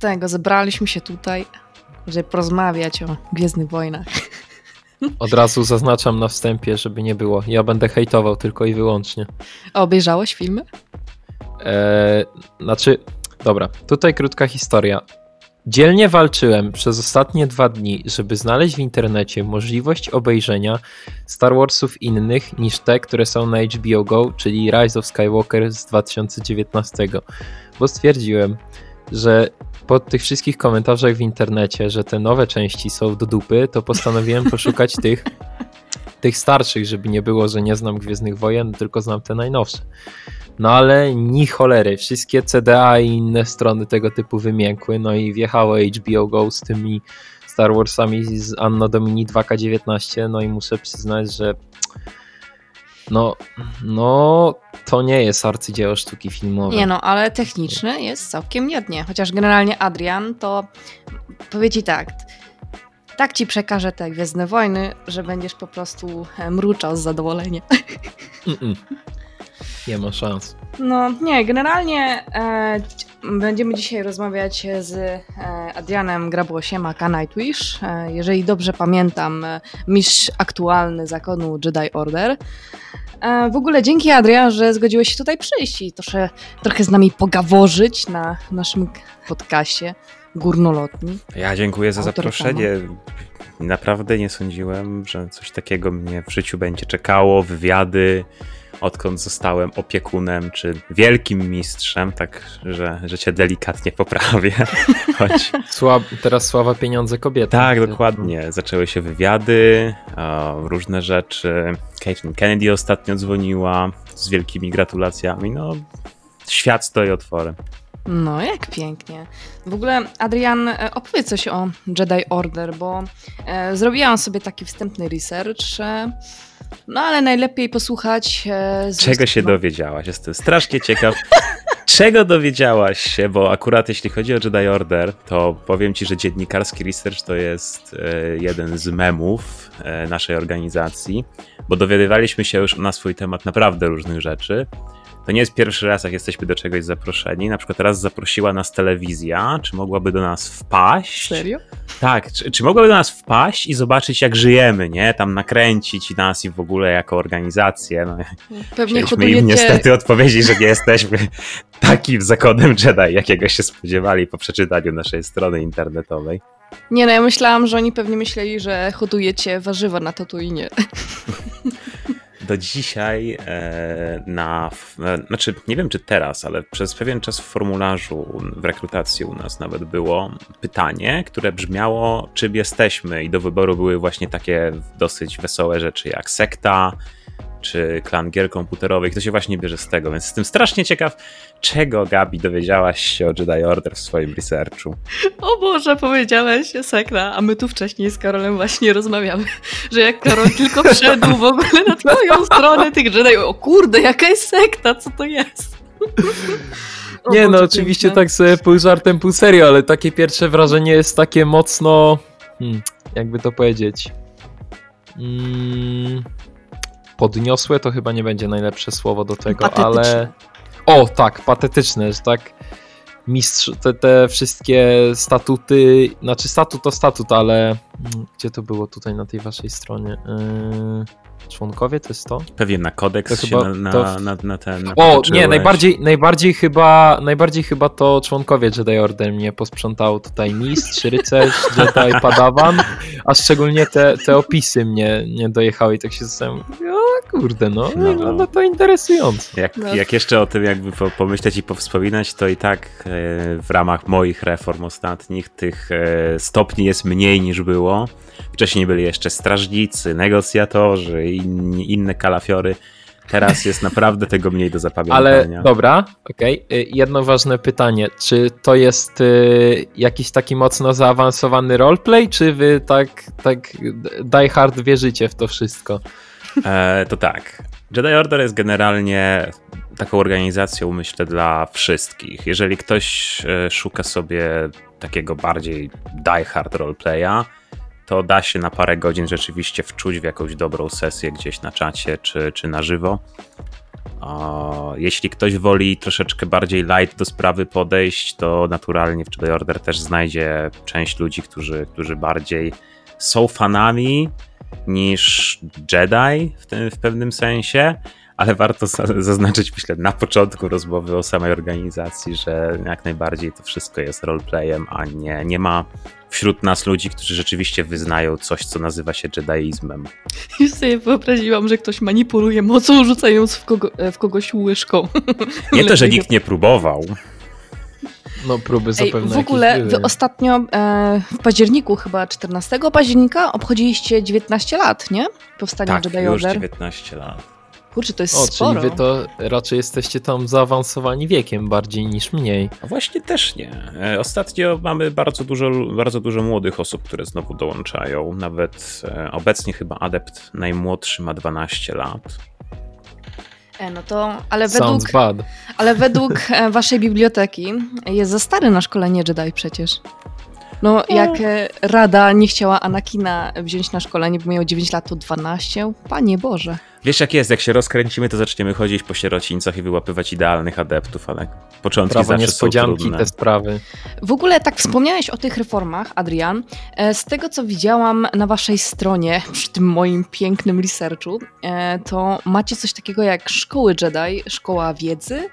Dlatego zebraliśmy się tutaj, żeby porozmawiać o Gwiezdnych Wojnach. Od razu zaznaczam na wstępie, żeby nie było. Ja będę hejtował tylko i wyłącznie. A obejrzałeś filmy? Eee, znaczy, dobra, tutaj krótka historia. Dzielnie walczyłem przez ostatnie dwa dni, żeby znaleźć w internecie możliwość obejrzenia Star Warsów innych niż te, które są na HBO Go, czyli Rise of Skywalker z 2019. Bo stwierdziłem, że po tych wszystkich komentarzach w internecie, że te nowe części są do dupy, to postanowiłem poszukać tych, tych starszych, żeby nie było, że nie znam Gwiezdnych Wojen, tylko znam te najnowsze. No ale ni cholery, wszystkie CDA i inne strony tego typu wymiękły, no i wjechało HBO Go z tymi Star Warsami z Anno Domini 2K19, no i muszę przyznać, że no, no to nie jest arcydzieło sztuki filmowej. Nie no, ale techniczny jest całkiem niednie. Chociaż generalnie Adrian to powie ci tak, tak ci przekaże te Gwiezdne Wojny, że będziesz po prostu e, mruczał z zadowolenia. Mm -mm. Nie ma szans. No nie, generalnie e, będziemy dzisiaj rozmawiać z e, Adrianem Grabłosiem, aka Nightwish. E, jeżeli dobrze pamiętam, e, mistrz aktualny zakonu Jedi Order. E, w ogóle dzięki Adrian, że zgodziłeś się tutaj przyjść i trochę, trochę z nami pogaworzyć na naszym podcaście górnolotni. Ja dziękuję za zaproszenie. Naprawdę nie sądziłem, że coś takiego mnie w życiu będzie czekało. Wywiady, odkąd zostałem opiekunem czy wielkim mistrzem, tak że, że cię delikatnie poprawię. Choć... Słab, teraz sława pieniądze kobiety. Tak, dokładnie. Zaczęły się wywiady, o, różne rzeczy. Caitlin Kennedy ostatnio dzwoniła z wielkimi gratulacjami. No, świat stoi otworem. No, jak pięknie. W ogóle, Adrian, e, opowiedz coś o Jedi Order, bo e, zrobiłam sobie taki wstępny research. No, ale najlepiej posłuchać. E, Czego się dowiedziałaś? Jestem strasznie ciekaw. Czego dowiedziałaś się? Bo akurat jeśli chodzi o Jedi Order, to powiem ci, że dziennikarski research to jest e, jeden z memów e, naszej organizacji, bo dowiadywaliśmy się już na swój temat naprawdę różnych rzeczy. To nie jest pierwszy raz, jak jesteśmy do czegoś zaproszeni. Na przykład teraz zaprosiła nas telewizja. Czy mogłaby do nas wpaść? Serio? Tak, czy, czy mogłaby do nas wpaść i zobaczyć, jak żyjemy, nie? Tam nakręcić nas i w ogóle jako organizację. No, Pewnie hodujecie... im niestety odpowiedzieć, że nie jesteśmy takim zakonem Jedi, jakiego się spodziewali po przeczytaniu naszej strony internetowej. Nie no, ja myślałam, że oni pewnie myśleli, że hodujecie warzywa na Tatooine. Do dzisiaj e, na, e, znaczy nie wiem czy teraz, ale przez pewien czas w formularzu w rekrutacji u nas nawet było pytanie, które brzmiało czym jesteśmy? I do wyboru były właśnie takie dosyć wesołe rzeczy jak sekta, czy klan gier komputerowych. To się właśnie bierze z tego, więc jestem strasznie ciekaw, czego Gabi dowiedziałaś się o Jedi Order w swoim researchu. O Boże, powiedziałeś sekta, a my tu wcześniej z Karolem właśnie rozmawiamy, że jak Karol tylko wszedł w ogóle na twoją stronę tych Jedi, o kurde, jaka jest sekta, co to jest? O Nie no, oczywiście piękne. tak sobie pół żartem, pół serio, ale takie pierwsze wrażenie jest takie mocno, hmm, jakby to powiedzieć, mm, podniosłe to chyba nie będzie najlepsze słowo do tego, Patetyczne. ale... O, tak, patetyczne, że tak mistrz, te, te wszystkie statuty, znaczy statut to statut, ale mm, gdzie to było tutaj na tej waszej stronie? Yy, członkowie to jest to? Pewnie na kodeks To chyba na, na, to- na, na ten. O, napatrzyłeś. nie, najbardziej, najbardziej chyba najbardziej chyba to członkowie Jedi Order mnie posprzątało tutaj mistrz, rycerz, Jedi, padawan, a szczególnie te, te opisy mnie nie dojechały i tak się zastanawiam, o kurde, no, No. wygląda to interesująco. Jak, No. jak jeszcze o tym jakby po, pomyśleć i powspominać, to i tak e, w ramach moich reform ostatnich tych e, stopni jest mniej niż było. Wcześniej byli jeszcze strażnicy, negocjatorzy i inne kalafiory. Teraz jest naprawdę tego mniej do Ale zapamiętania. dobra, okej. Y, Jedno ważne pytanie. Czy to jest y, jakiś taki mocno zaawansowany roleplay, czy wy tak, tak die hard wierzycie w to wszystko? E, to tak. Jedi Order jest generalnie taką organizacją, myślę, dla wszystkich. Jeżeli ktoś e, szuka sobie takiego bardziej die-hard roleplaya, to da się na parę godzin rzeczywiście wczuć w jakąś dobrą sesję gdzieś na czacie czy, czy na żywo. Jeśli ktoś woli troszeczkę bardziej light do sprawy podejść, to naturalnie w Jedi Order też znajdzie część ludzi, którzy, którzy bardziej są fanami niż Jedi w, tym, w pewnym sensie, ale warto zaznaczyć, myślę, na początku rozmowy o samej organizacji, że jak najbardziej to wszystko jest roleplayem, a nie, nie ma wśród nas ludzi, którzy rzeczywiście wyznają coś, co nazywa się jedaizmem. Już sobie wyobraziłam, że ktoś manipuluje mocą, rzucając w, kogo, w kogoś łyżką. Nie to, że nikt nie próbował. No próby zapewne Ej, W ogóle wy ostatnio e, w październiku, chyba 14 października, obchodziliście 19 lat, nie? Powstania tak, Jedi już Order. 19 lat. Kurczę, to jest o, sporo. czyli wy to raczej jesteście tam zaawansowani wiekiem bardziej niż mniej. A właśnie też nie. E, ostatnio mamy bardzo dużo, bardzo dużo młodych osób, które znowu dołączają. Nawet e, obecnie chyba adept najmłodszy ma 12 lat. E, no to, ale według, bad. ale według e, waszej biblioteki jest za stary na szkolenie Jedi przecież. No, jak e, Rada nie chciała Anakina wziąć na szkolenie, bo miał 9 lat, to 12. Panie Boże. Wiesz jak jest, jak się rozkręcimy, to zaczniemy chodzić po sierocińcach i wyłapywać idealnych adeptów, ale początki Prawo zawsze są niespodzianki, trudne. te sprawy. W ogóle tak wspomniałeś o tych reformach, Adrian. E, Z tego, co widziałam na waszej stronie, przy tym moim pięknym researchu, e, to macie coś takiego jak szkoły Jedi, szkoła wiedzy,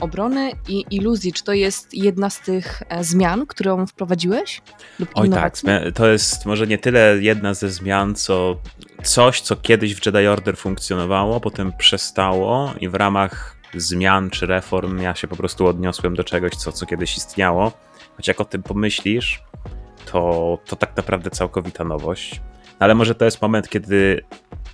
obrony i iluzji. Czy to jest jedna z tych e, zmian, którą wprowadziłeś? Lub Oj tak, innowacji? to jest może nie tyle jedna ze zmian, co coś, co kiedyś w Jedi Order funkcjonowało, potem przestało i w ramach zmian czy reform ja się po prostu odniosłem do czegoś, co, co kiedyś istniało. Choć jak o tym pomyślisz, to, to tak naprawdę całkowita nowość. No ale może to jest moment, kiedy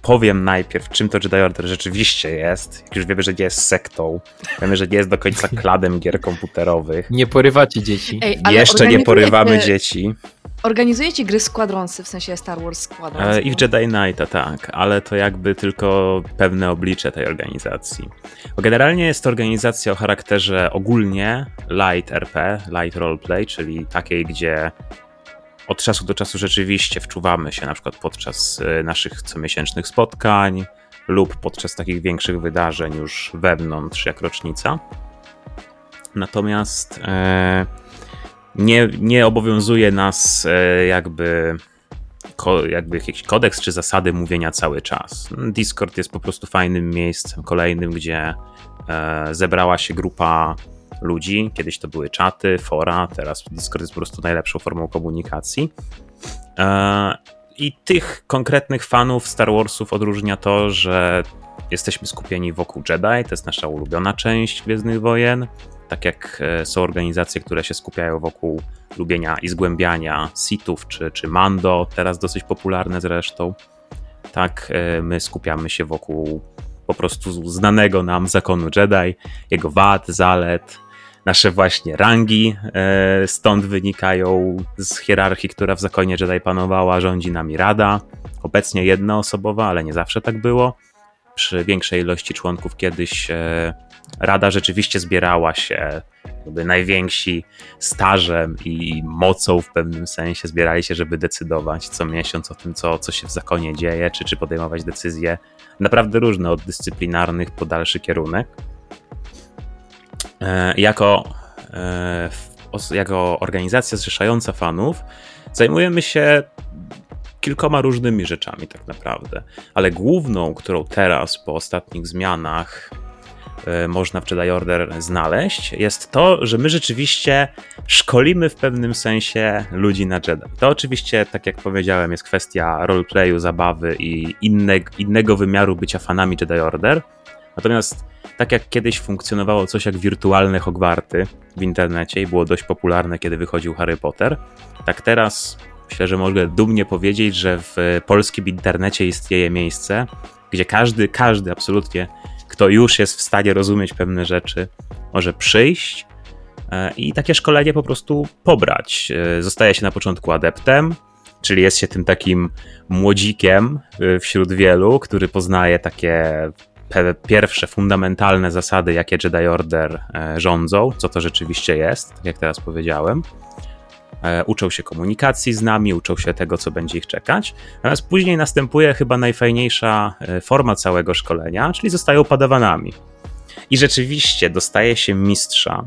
powiem najpierw, czym to Jedi Order rzeczywiście jest. Jak już wiemy, że nie jest sektą, wiemy, że nie jest do końca kladem gier komputerowych. Nie porywacie dzieci. Ej, Jeszcze nie porywamy dzieci. Organizujecie gry Squadronsy, w sensie Star Wars Squadrons. E, I w Jedi Knighta, tak, ale to jakby tylko pewne oblicze tej organizacji. Bo generalnie jest to organizacja o charakterze ogólnie light RP, light roleplay, czyli takiej, gdzie od czasu do czasu rzeczywiście wczuwamy się na przykład podczas e, naszych comiesięcznych spotkań lub podczas takich większych wydarzeń już wewnątrz jak rocznica. Natomiast e, nie, nie obowiązuje nas e, jakby jakby jakiś kodeks czy zasady mówienia cały czas. Discord jest po prostu fajnym miejscem kolejnym, gdzie zebrała się grupa ludzi. Kiedyś to były czaty, fora, teraz Discord jest po prostu najlepszą formą komunikacji. E, I tych konkretnych fanów Star Warsów odróżnia to, że jesteśmy skupieni wokół Jedi, to jest nasza ulubiona część Gwiezdnych Wojen. Tak jak e, są organizacje, które się skupiają wokół lubienia i zgłębiania Sithów czy, czy Mando, teraz dosyć popularne zresztą. Tak e, my skupiamy się wokół po prostu znanego nam zakonu Jedi, jego wad, zalet, nasze właśnie rangi e, stąd wynikają z hierarchii, która w zakonie Jedi panowała, rządzi nami Rada, obecnie jednoosobowa, ale nie zawsze tak było. Przy większej ilości członków kiedyś e, Rada rzeczywiście zbierała się, jakby najwięksi stażem i mocą w pewnym sensie zbierali się, żeby decydować co miesiąc o tym, co, co się w zakonie dzieje, czy, czy podejmować decyzje naprawdę różne, od dyscyplinarnych po dalszy kierunek. E, Jako, e, jako organizacja zrzeszająca fanów zajmujemy się kilkoma różnymi rzeczami tak naprawdę, ale główną, którą teraz po ostatnich zmianach e, można w Jedi Order znaleźć, jest to, że my rzeczywiście szkolimy w pewnym sensie ludzi na Jedi. To oczywiście, tak jak powiedziałem, jest kwestia roleplayu, zabawy i inne, innego wymiaru bycia fanami Jedi Order. Natomiast tak jak kiedyś funkcjonowało coś jak wirtualne Hogwarty w internecie i było dość popularne, kiedy wychodził Harry Potter, tak teraz myślę, że mogę dumnie powiedzieć, że w polskim internecie istnieje miejsce, gdzie każdy, każdy absolutnie, kto już jest w stanie rozumieć pewne rzeczy, może przyjść e, i takie szkolenie po prostu pobrać. E, Zostaje się na początku adeptem, czyli jest się tym takim młodzikiem e, wśród wielu, który poznaje takie pierwsze fundamentalne zasady, jakie Jedi Order e, rządzą, co to rzeczywiście jest, tak jak teraz powiedziałem. e, uczą się komunikacji z nami, uczą się tego, co będzie ich czekać. Natomiast później następuje chyba najfajniejsza e, forma całego szkolenia, czyli zostają padawanami. I rzeczywiście dostaje się mistrza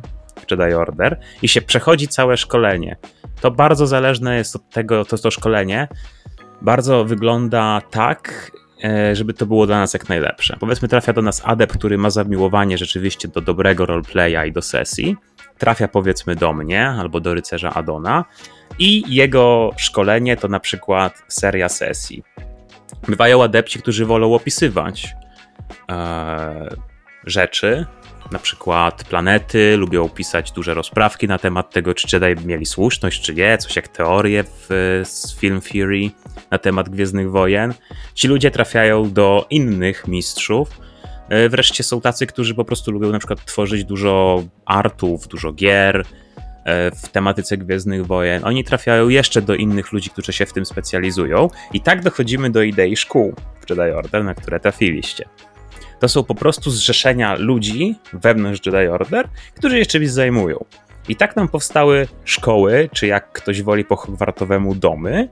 w Jedi Order i się przechodzi całe szkolenie. To bardzo zależne jest od tego, to, to szkolenie bardzo wygląda tak, żeby to było dla nas jak najlepsze. Powiedzmy, trafia do nas adept, który ma zamiłowanie rzeczywiście do dobrego roleplaya i do sesji. Trafia powiedzmy do mnie albo do rycerza Adona i jego szkolenie to na przykład seria sesji. Bywają adepci, którzy wolą opisywać e, rzeczy, na przykład planety, lubią pisać duże rozprawki na temat tego, czy Jedi mieli słuszność, czy nie, coś jak teorie w, z Film Theory na temat Gwiezdnych Wojen. Ci ludzie trafiają do innych mistrzów. E, wreszcie są tacy, którzy po prostu lubią na przykład tworzyć dużo artów, dużo gier e, w tematyce Gwiezdnych Wojen. Oni trafiają jeszcze do innych ludzi, którzy się w tym specjalizują. I tak dochodzimy do idei szkół w Jedi Order, na które trafiliście to są po prostu zrzeszenia ludzi wewnątrz Jedi Order, którzy się czymś zajmują. I tak nam powstały szkoły, czy jak ktoś woli po Hogwartowemu domy,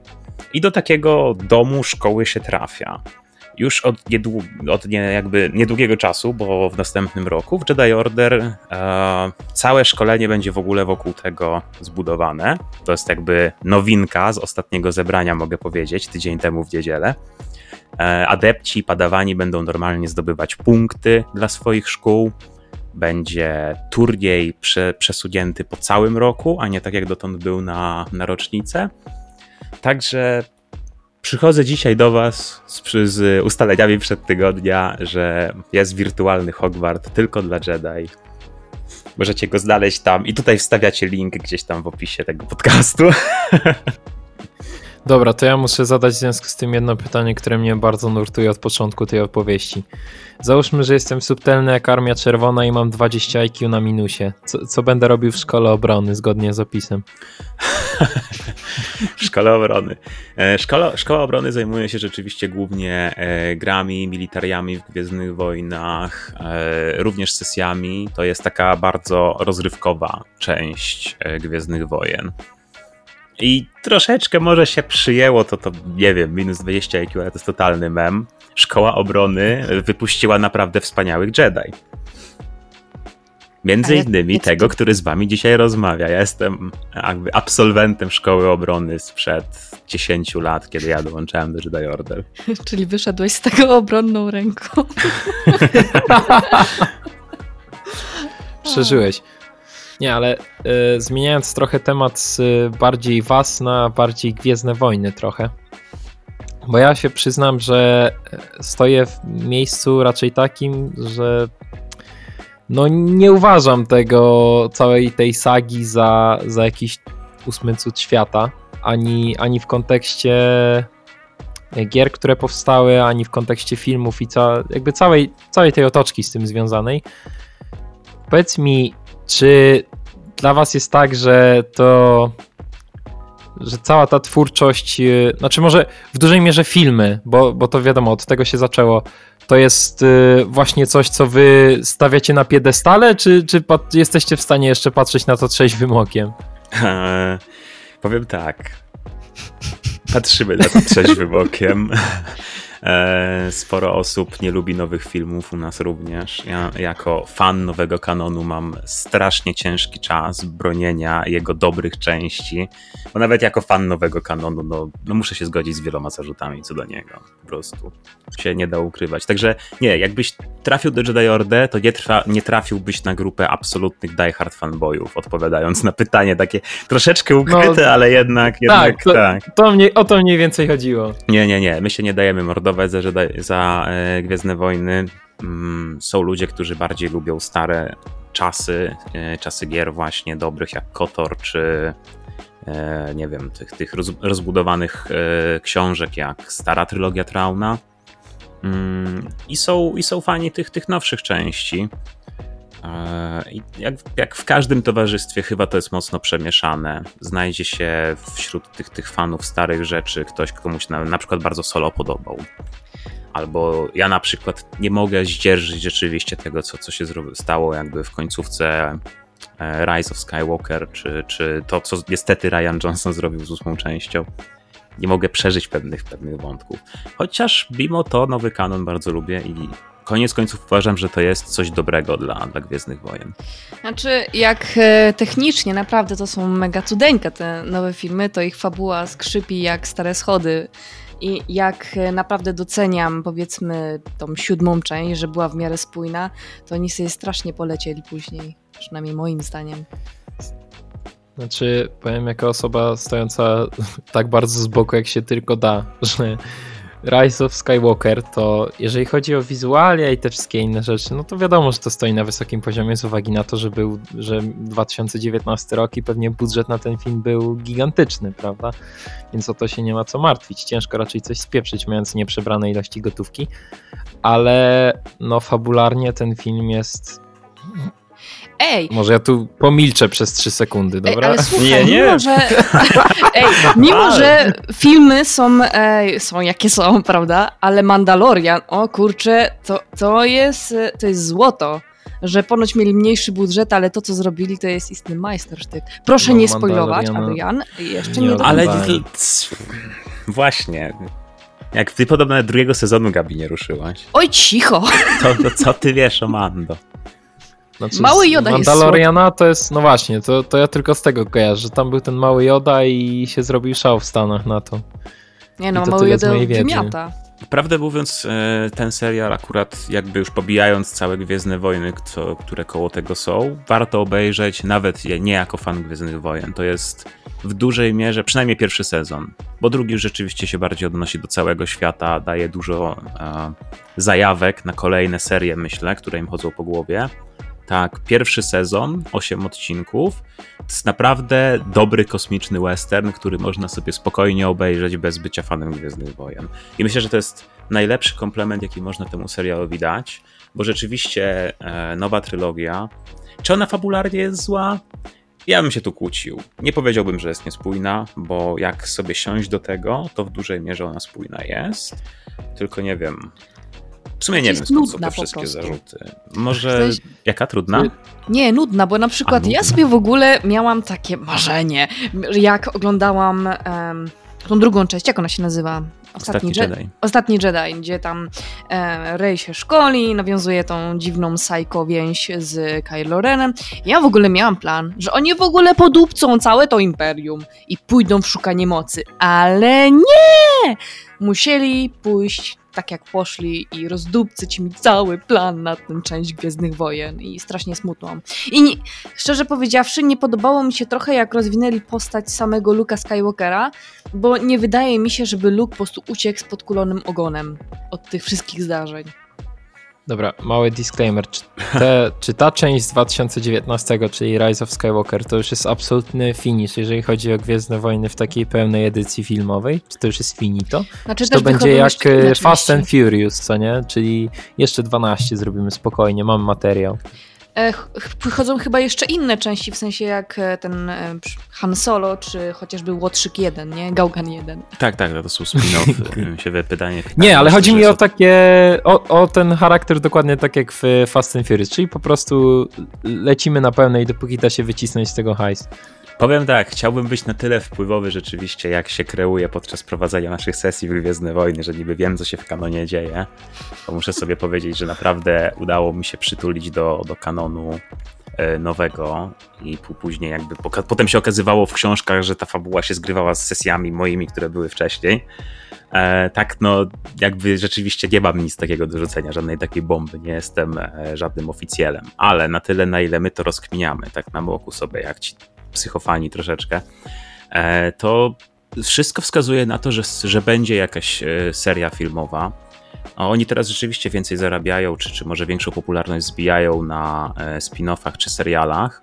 i do takiego domu szkoły się trafia. Już od, niedłu- od nie, jakby niedługiego czasu, bo w następnym roku w Jedi Order e, całe szkolenie będzie w ogóle wokół tego zbudowane. To jest jakby nowinka z ostatniego zebrania, mogę powiedzieć, tydzień temu w niedzielę. E, adepci, padawani będą normalnie zdobywać punkty dla swoich szkół. Będzie turniej prze, przesunięty po całym roku, a nie tak jak dotąd był na, na rocznicę. Także przychodzę dzisiaj do Was z, z ustaleniami przed tygodnia, że jest wirtualny Hogwart tylko dla Jedi. Możecie go znaleźć tam i tutaj wstawiacie link gdzieś tam w opisie tego podcastu. Dobra, to ja muszę zadać w związku z tym jedno pytanie, które mnie bardzo nurtuje od początku tej opowieści. Załóżmy, że jestem subtelny jak Armia Czerwona i mam 20 IQ na minusie. Co, co będę robił w szkole obrony zgodnie z opisem? Szkoła obrony. E, szkoła, szkoła obrony zajmuje się rzeczywiście głównie e, grami, militariami w Gwiezdnych Wojnach, e, również sesjami. To jest taka bardzo rozrywkowa część Gwiezdnych Wojen. I troszeczkę może się przyjęło to, to nie wiem, minus 20 IQ, ale to jest totalny mem. Szkoła obrony wypuściła naprawdę wspaniałych Jedi. Między innymi tego, który z wami dzisiaj rozmawia. Ja jestem jakby absolwentem szkoły obrony sprzed 10 lat, kiedy ja dołączałem do Jedi Order. Czyli wyszedłeś z tego obronną ręką. Przeżyłeś. Nie, ale y, zmieniając trochę temat z bardziej was na bardziej Gwiezdne Wojny trochę. Bo ja się przyznam, że stoję w miejscu raczej takim, że no nie uważam tego, całej tej sagi za, za jakiś ósmy cud świata, ani, ani w kontekście gier, które powstały, ani w kontekście filmów i ca, jakby całej, całej tej otoczki z tym związanej. Powiedz mi, czy dla was jest tak, że to że cała ta twórczość, znaczy może w dużej mierze filmy, bo, bo to wiadomo, od tego się zaczęło, to jest właśnie coś, co wy stawiacie na piedestale, czy, czy jesteście w stanie jeszcze patrzeć na to trzeźwym okiem? Eee, powiem tak. Patrzymy na to trzeźwym okiem. E, sporo osób nie lubi nowych filmów, u nas również. Ja jako fan nowego kanonu mam strasznie ciężki czas bronienia jego dobrych części, bo nawet jako fan nowego kanonu, no, no muszę się zgodzić z wieloma zarzutami co do niego. Po prostu się nie da ukrywać. Także nie, jakbyś trafił do Jedi Order, to nie, trwa, nie trafiłbyś na grupę absolutnych diehard fanboyów, odpowiadając na pytanie takie troszeczkę ukryte, no, ale jednak, jednak tak. To, tak. To mnie, o to mniej więcej chodziło. Nie, nie, nie. My się nie dajemy mordować za, za e, Gwiezdne Wojny. Mm, są ludzie, którzy bardziej lubią stare czasy, e, czasy gier właśnie dobrych jak KOTOR, czy e, nie wiem, tych, tych rozbudowanych książek jak stara trylogia Trauna. Mm, I są, i są fani tych, tych nowszych części. I jak, jak, w każdym towarzystwie, chyba to jest mocno przemieszane. Znajdzie się wśród tych, tych fanów starych rzeczy ktoś, komuś na, na przykład bardzo solo podobał. Albo ja na przykład nie mogę zdzierżyć rzeczywiście tego, co, co się stało jakby w końcówce e, Rise of Skywalker, czy, czy to, co niestety Ryan Johnson zrobił z ósmą częścią. Nie mogę przeżyć pewnych, pewnych wątków. Chociaż mimo to nowy kanon bardzo lubię i koniec końców uważam, że to jest coś dobrego dla, dla Gwiezdnych Wojen. Znaczy, jak e, technicznie naprawdę to są mega cudeńka te nowe filmy, to ich fabuła skrzypi jak stare schody. I jak e, naprawdę doceniam, powiedzmy, tą siódmą część, że była w miarę spójna, to oni sobie strasznie polecieli później. Przynajmniej moim zdaniem. Znaczy, powiem jako osoba stojąca tak bardzo z boku, jak się tylko da, że Rise of Skywalker to jeżeli chodzi o wizualia i te wszystkie inne rzeczy, no to wiadomo, że to stoi na wysokim poziomie z uwagi na to, że był, że 2019 rok i pewnie budżet na ten film był gigantyczny, prawda? Więc o to się nie ma co martwić. Ciężko raczej coś spieprzyć, mając nieprzebrane ilości gotówki, ale no fabularnie ten film jest Ej, może ja tu pomilczę przez 3 sekundy, Ej, dobra? ale słuchaj, Nie, nie. mimo że, ej, mimo, że filmy są, ej, są jakie są, prawda? Ale Mandalorian, o kurczę, to, to, jest, to jest złoto. Że ponoć mieli mniejszy budżet, ale to, co zrobili, to jest istny majstersztyk. Proszę No, nie spoilować, Adrian. Jeszcze Nie nie, Ale właśnie. Jak ty podobno drugiego sezonu Gabi nie ruszyłaś, Oj, cicho! to, to co ty wiesz o Mando? Znaczy, Mały z Yoda jest Mandaloriana to jest, no właśnie, to, to ja tylko z tego kojarzę, że tam był ten mały Yoda i się zrobił szał w Stanach na to. Nie no, I to mały wiedzy. wymiata. Prawdę mówiąc, e, ten serial akurat jakby już pobijając całe Gwiezdne Wojny, co, które koło tego są, warto obejrzeć, nawet je- nie jako fan Gwiezdnych Wojen. To jest w dużej mierze, przynajmniej pierwszy sezon, bo drugi już rzeczywiście się bardziej odnosi do całego świata, daje dużo e, zajawek na kolejne serie, myślę, które im chodzą po głowie. Tak, pierwszy sezon, 8 odcinków. To jest naprawdę dobry kosmiczny western, który można sobie spokojnie obejrzeć bez bycia fanem Gwiezdnych Wojen. I myślę, że to jest najlepszy komplement, jaki można temu serialowi dać, bo rzeczywiście e, nowa trylogia. Czy ona fabularnie jest zła? Ja bym się tu kłócił. Nie powiedziałbym, że jest niespójna, bo jak sobie siąść do tego, to w dużej mierze ona spójna jest. Tylko nie wiem. W sumie nie wiem, skąd są nudna te wszystkie prostu. zarzuty. Może. Jaka trudna? Nie, nudna, bo na przykład A, ja nudna. sobie w ogóle miałam takie marzenie, jak oglądałam em, tą drugą część, jak ona się nazywa? Ostatni Je- Jedi. Ostatni Jedi, gdzie tam e, Rey się szkoli, nawiązuje tą dziwną psycho więź z Kylo Renem. Ja w ogóle miałam plan, że oni w ogóle podupcą całe to imperium i pójdą w szukanie mocy, ale nie! Musieli pójść tak jak poszli i rozdupcyć mi cały plan na tę część Gwiezdnych Wojen i strasznie smutno. I nie, szczerze powiedziawszy, nie podobało mi się trochę jak rozwinęli postać samego Luka Skywalkera, bo nie wydaje mi się, żeby Luke po prostu uciekł z podkulonym ogonem od tych wszystkich zdarzeń. Dobra, mały disclaimer. Czy, te, czy ta część z 2019, czyli Rise of Skywalker, to już jest absolutny finish, jeżeli chodzi o Gwiezdne Wojny w takiej pełnej edycji filmowej? Czy to już jest finito? Znaczy Czy to będzie jak e, Fast and Furious, co nie? Czyli jeszcze 12 zrobimy spokojnie, mam materiał. E, ch- ch- Wychodzą chyba jeszcze inne części, w sensie jak e, ten e, Han Solo, czy chociażby Łotrzyk 1, nie? Gaugan 1. Tak, tak, to są spin-offy. Mi się pytanie. Nie, ale chodzi mi o takie, o, o ten charakter dokładnie tak jak w Fast and Furious, czyli po prostu lecimy na pełnej, dopóki da się wycisnąć z tego hajs. Powiem tak, chciałbym być na tyle wpływowy rzeczywiście, jak się kreuje podczas prowadzenia naszych sesji w Gwiezdne Wojny, że niby wiem, co się w kanonie dzieje. To muszę sobie powiedzieć, że naprawdę udało mi się przytulić do, do kanonu e, nowego i pó- później jakby potem się okazywało w książkach, że ta fabuła się zgrywała z sesjami moimi, które były wcześniej. E, tak, no jakby rzeczywiście nie mam nic takiego do rzucenia, żadnej takiej bomby, nie jestem e, żadnym oficjelem, ale na tyle, na ile my to rozkminiamy, tak na boku sobie, jak ci psychofani troszeczkę, e, to wszystko wskazuje na to, że, że będzie jakaś e, seria filmowa. Oni teraz rzeczywiście więcej zarabiają, czy, czy może większą popularność zbijają na e, spin-offach czy serialach.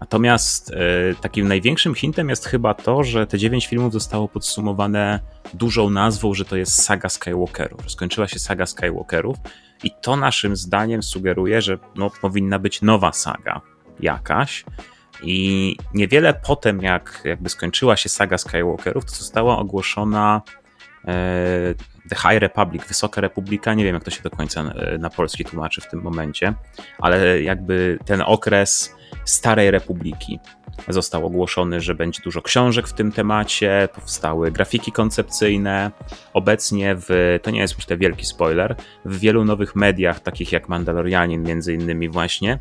Natomiast takim największym hintem jest chyba to, że te dziewięć filmów zostało podsumowane dużą nazwą, że to jest saga Skywalkerów. Skończyła się saga Skywalkerów i to naszym zdaniem sugeruje, że no, powinna być nowa saga jakaś. I niewiele potem, jak jakby skończyła się saga Skywalkerów, to została ogłoszona e, The High Republic, Wysoka Republika, nie wiem jak to się do końca e, na polski tłumaczy w tym momencie, ale jakby ten okres Starej Republiki został ogłoszony, że będzie dużo książek w tym temacie, powstały grafiki koncepcyjne. Obecnie w, to nie jest myślę wielki spoiler, w wielu nowych mediach, takich jak Mandalorianin między innymi właśnie,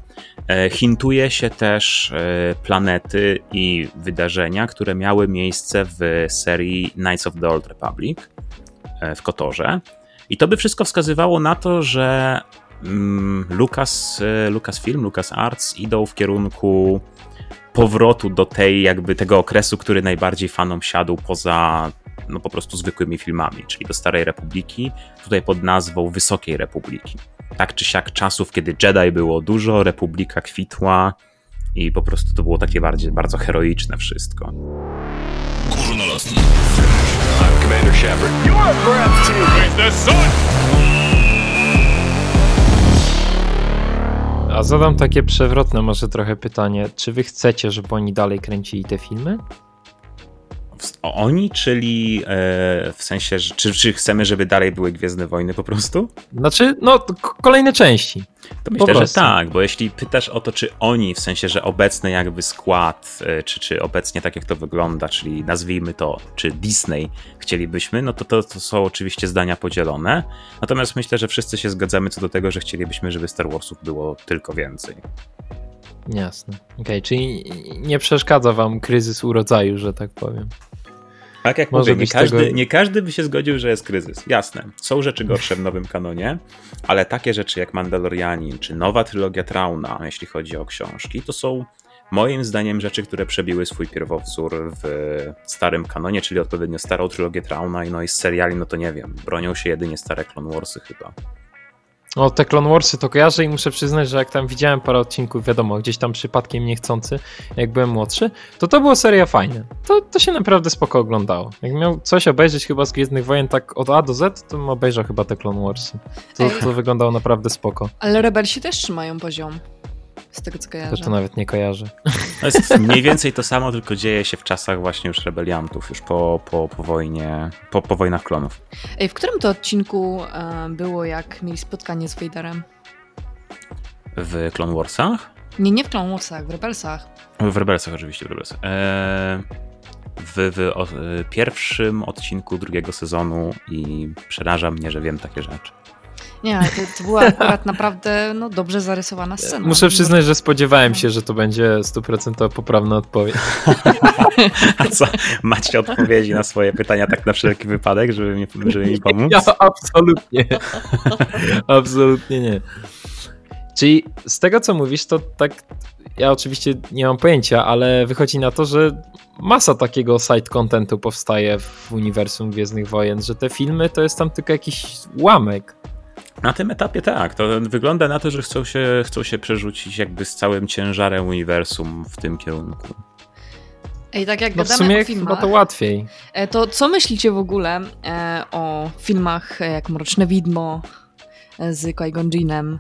e, hintuje się też e, planety i wydarzenia, które miały miejsce w serii Knights of the Old Republic w Kotorze. I to by wszystko wskazywało na to, że mm, Lucas, Lucasfilm, LucasArts idą w kierunku powrotu do tej jakby tego okresu, który najbardziej fanom siadł poza no po prostu zwykłymi filmami, czyli do Starej Republiki, tutaj pod nazwą Wysokiej Republiki. Tak czy siak czasów, kiedy Jedi było dużo, Republika kwitła i po prostu to było takie bardziej, bardzo heroiczne wszystko. Commander Shepard. Your breath the sun! A zadam takie przewrotne może trochę pytanie. Czy wy chcecie, żeby oni dalej kręcili te filmy? Oni, czyli e, w sensie, że, czy, czy chcemy, żeby dalej były Gwiezdne Wojny po prostu? Znaczy, no, kolejne części. To myślę, że tak, bo jeśli pytasz o to, czy oni, w sensie, że obecny jakby skład, e, czy, czy obecnie tak jak to wygląda, czyli nazwijmy to, czy Disney chcielibyśmy, no to, to to są oczywiście zdania podzielone. Natomiast myślę, że wszyscy się zgadzamy co do tego, że chcielibyśmy, żeby Star Warsów było tylko więcej. Jasne. Okej, okay, czyli nie przeszkadza wam kryzys urodzaju, że tak powiem. Tak jak Może mówię, nie każdy, tego... nie każdy by się zgodził, że jest kryzys. Jasne, są rzeczy gorsze w nowym kanonie, ale takie rzeczy jak Mandalorianin czy nowa trylogia Trauna, jeśli chodzi o książki, to są moim zdaniem rzeczy, które przebiły swój pierwowzór w starym kanonie, czyli odpowiednio starą trylogię Trauna i no i z seriali, no to nie wiem, bronią się jedynie stare Clone Warsy chyba. O, te Clone Warsy to kojarzę i muszę przyznać, że jak tam widziałem parę odcinków, wiadomo, gdzieś tam przypadkiem niechcący, jak byłem młodszy, to to była seria fajna. To, to się naprawdę spoko oglądało. Jak miał coś obejrzeć chyba z Gwiezdnych Wojen tak od A do Z, to bym obejrzał chyba te Clone Warsy. To, to wyglądało naprawdę spoko. Ale rebelsi też trzymają poziom z tego co kojarzę. To, to nawet nie kojarzę. To jest mniej więcej to samo, tylko dzieje się w czasach właśnie już rebeliantów, już po, po, po wojnie, po, po wojnach klonów. Ej, w którym to odcinku e, było, jak mieli spotkanie z Vaderem? W Clone Warsach? Nie, nie w Clone Warsach, w Rebelsach. W Rebelsach oczywiście, w Rebelsach. Eee, w, w o, pierwszym odcinku drugiego sezonu i przeraża mnie, że wiem takie rzeczy. Nie, to, to była akurat naprawdę no, dobrze zarysowana scena. Muszę przyznać, że spodziewałem się, że to będzie stuprocentowo poprawna odpowiedź. A co, macie odpowiedzi na swoje pytania tak na wszelki wypadek, żeby mi, żeby mi pomóc? Ja absolutnie. absolutnie nie. Czyli z tego, co mówisz, to tak ja oczywiście nie mam pojęcia, ale wychodzi na to, że masa takiego side contentu powstaje w uniwersum Gwiezdnych Wojen, że te filmy to jest tam tylko jakiś ułamek. Na tym etapie tak. To wygląda na to, że chcą się, chcą się przerzucić jakby z całym ciężarem uniwersum w tym kierunku. Ej, tak jak no gadamy w sumie o filmach, chyba to łatwiej. E, to co myślicie w ogóle e, o filmach jak Mroczne Widmo e, z Qui-Gon Jinem?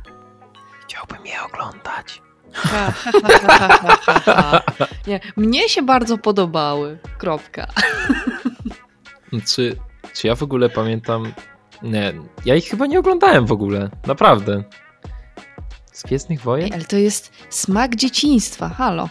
Chciałbym je oglądać. Nie, mnie się bardzo podobały. Kropka. Czy, czy ja w ogóle pamiętam nie, ja ich chyba nie oglądałem w ogóle, naprawdę. Z Gwiezdnych Wojen? Ej, ale to jest smak dzieciństwa, halo.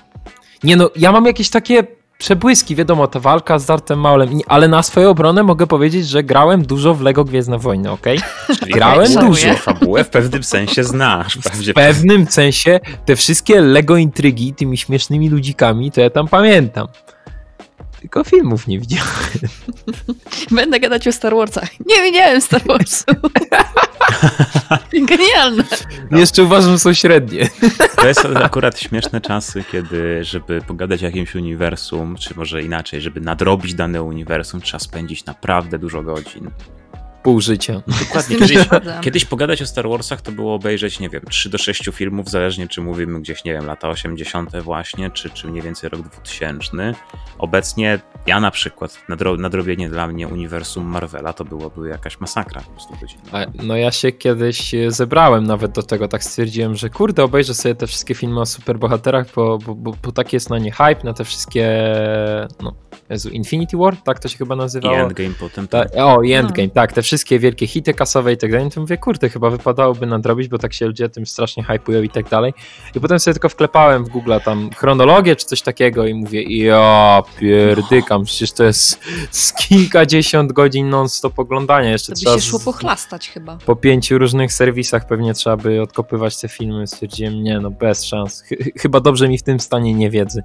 Nie no, ja mam jakieś takie przebłyski, wiadomo, ta walka z Dartem Maulem, ale na swoją obronę mogę powiedzieć, że grałem dużo w Lego Gwiezdne Wojny, okej? Okay? Grałem okay, dużo. Fabułę w pewnym sensie znasz. W pewnym sensie te wszystkie Lego intrygi tymi śmiesznymi ludzikami, to ja tam pamiętam. Tylko filmów nie widziałem. Będę gadać o Star Warsach. Nie widziałem Star Warsów. Genialne. No. Jeszcze uważam, że są średnie. To jest akurat śmieszne czasy, kiedy, żeby pogadać o jakimś uniwersum, czy może inaczej, żeby nadrobić dane uniwersum, trzeba spędzić naprawdę dużo godzin pół życia. Dokładnie. Kiedyś, kiedyś, pogadać o Star Warsach to było obejrzeć, nie wiem, 3 do 6 filmów, zależnie czy mówimy gdzieś, nie wiem, lata 80. właśnie, czy, czy mniej więcej rok 2000. Obecnie ja na przykład, nadro, nadrobienie dla mnie uniwersum Marvela to byłoby jakaś masakra po prostu No ja się kiedyś zebrałem nawet do tego, tak stwierdziłem, że kurde, obejrzę sobie te wszystkie filmy o superbohaterach, bo, bo, bo, bo taki jest na nie hype, na te wszystkie, no, Jezu, Infinity War, tak to się chyba nazywało? I Endgame potem. Ta, o, i Endgame, no. tak, te wszystkie wszystkie wielkie hity kasowe i tak dalej, to mówię, kurde, chyba wypadałoby nadrobić, bo tak się ludzie tym strasznie hypują i tak dalej. I potem sobie tylko wklepałem w Google tam chronologię czy coś takiego i mówię, ja pierdykam, przecież to jest z kilkadziesiąt godzin non-stop oglądania. Jeszcze To by trzeba się szło pochlastać chyba. po pięciu różnych serwisach pewnie trzeba by odkopywać te filmy. Stwierdziłem, nie no, bez szans. Ch- chyba dobrze mi w tym stanie niewiedzy.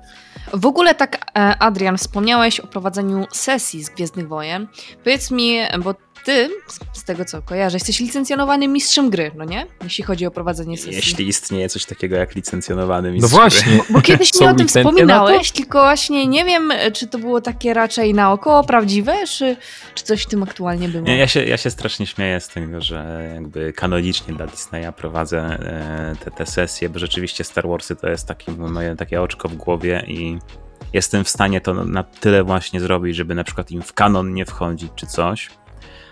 W ogóle tak, e, Adrian, wspomniałeś o prowadzeniu sesji z Gwiezdnych Wojen. Powiedz mi, bo ty, z- tego co kojarzę, jesteś licencjonowanym mistrzem gry, no nie? Jeśli chodzi o prowadzenie sesji. Jeśli istnieje coś takiego jak licencjonowany No mistrz właśnie. gry. Bo kiedyś mi o tym wspominałeś, tylko właśnie nie wiem, czy to było takie raczej naokoło prawdziwe, czy, czy coś w tym aktualnie było. Nie, ja, się, ja się strasznie śmieję z tego, że jakby kanonicznie dla Disneya prowadzę e, te, te sesje, bo rzeczywiście Star Warsy to jest taki, moje takie oczko w głowie i jestem w stanie to na tyle właśnie zrobić, żeby na przykład im w kanon nie wchodzić czy coś.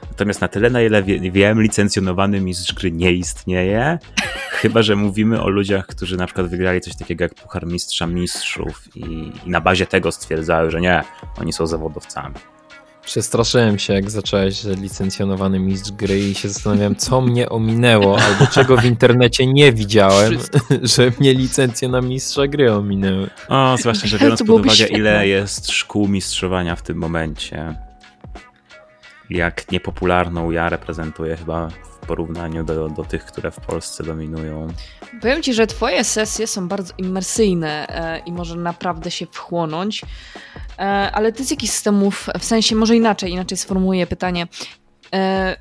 Natomiast na tyle, na ile wie, wiem, licencjonowany mistrz gry nie istnieje, chyba że mówimy o ludziach, którzy na przykład wygrali coś takiego jak Puchar Mistrza Mistrzów i, i na bazie tego stwierdzały, że nie, oni są zawodowcami. Przestraszyłem się, jak zacząłeś, że licencjonowany mistrz gry i się zastanawiałem, co mnie ominęło, albo czego w internecie nie widziałem, że mnie licencje na mistrza gry ominęły. O, zwłaszcza, że biorąc pod uwagę, ile jest szkół mistrzowania w tym momencie, jak niepopularną ja reprezentuję chyba w porównaniu do, do tych, które w Polsce dominują. Powiem ci, że twoje sesje są bardzo imersyjne e, i może naprawdę się wchłonąć, e, ale ty z jakich systemów, w sensie może inaczej, inaczej sformułuję pytanie. E,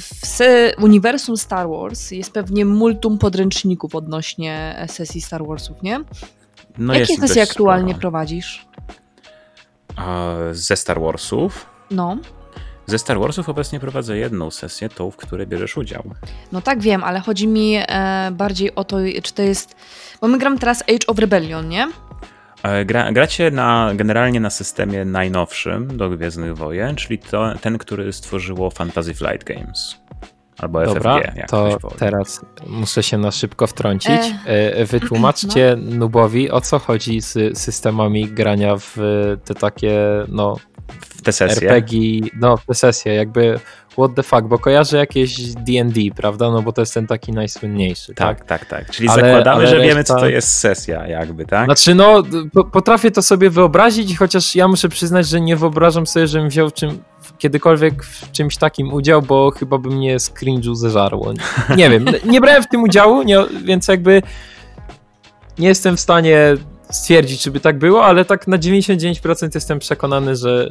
w, uniwersum Star Wars jest pewnie multum podręczników odnośnie sesji Star Warsów, nie? No Jakie sesje aktualnie sporo. prowadzisz? Ze Star Warsów? No, Ze Star Warsów obecnie prowadzę jedną sesję, tą, w której bierzesz udział. no tak wiem, ale chodzi mi e, bardziej o to, czy to jest, bo my gram teraz Age of Rebellion, nie? E, Gra, gracie na, generalnie na systemie najnowszym do Gwiezdnych Wojen, czyli to, ten, który stworzyło Fantasy Flight Games. Albo Dobra, FFG, jak to teraz muszę się na szybko wtrącić. E, E, Wytłumaczcie Nubowi, o co chodzi z systemami grania w te takie, no, W te sesje. RPG, no, w te sesje, jakby what the fuck, bo kojarzę jakieś D&D, prawda, no bo to jest ten taki najsłynniejszy, tak? Tak, tak, tak. Czyli Ale- zakładamy, ale że wiemy, reszta- co to jest sesja, jakby, tak? Znaczy, no, po, potrafię to sobie wyobrazić, chociaż ja muszę przyznać, że nie wyobrażam sobie, żebym wziął czym, kiedykolwiek w czymś takim udział, bo chyba by mnie z cringe'u zeżarło. Nie wiem, nie brałem w tym udziału, nie, więc jakby nie jestem w stanie stwierdzić, czy by tak było, ale tak na 99% jestem przekonany, że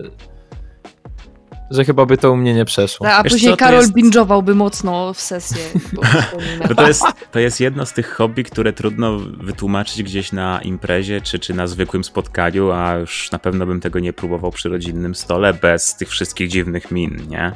że chyba by to u mnie nie przeszło. A Wiesz później co, Karol jest- binge'owałby mocno w sesję. Bo to jest, to jest jedno z tych hobby, które trudno wytłumaczyć gdzieś na imprezie czy, czy na zwykłym spotkaniu, a już na pewno bym tego nie próbował przy rodzinnym stole bez tych wszystkich dziwnych min, nie?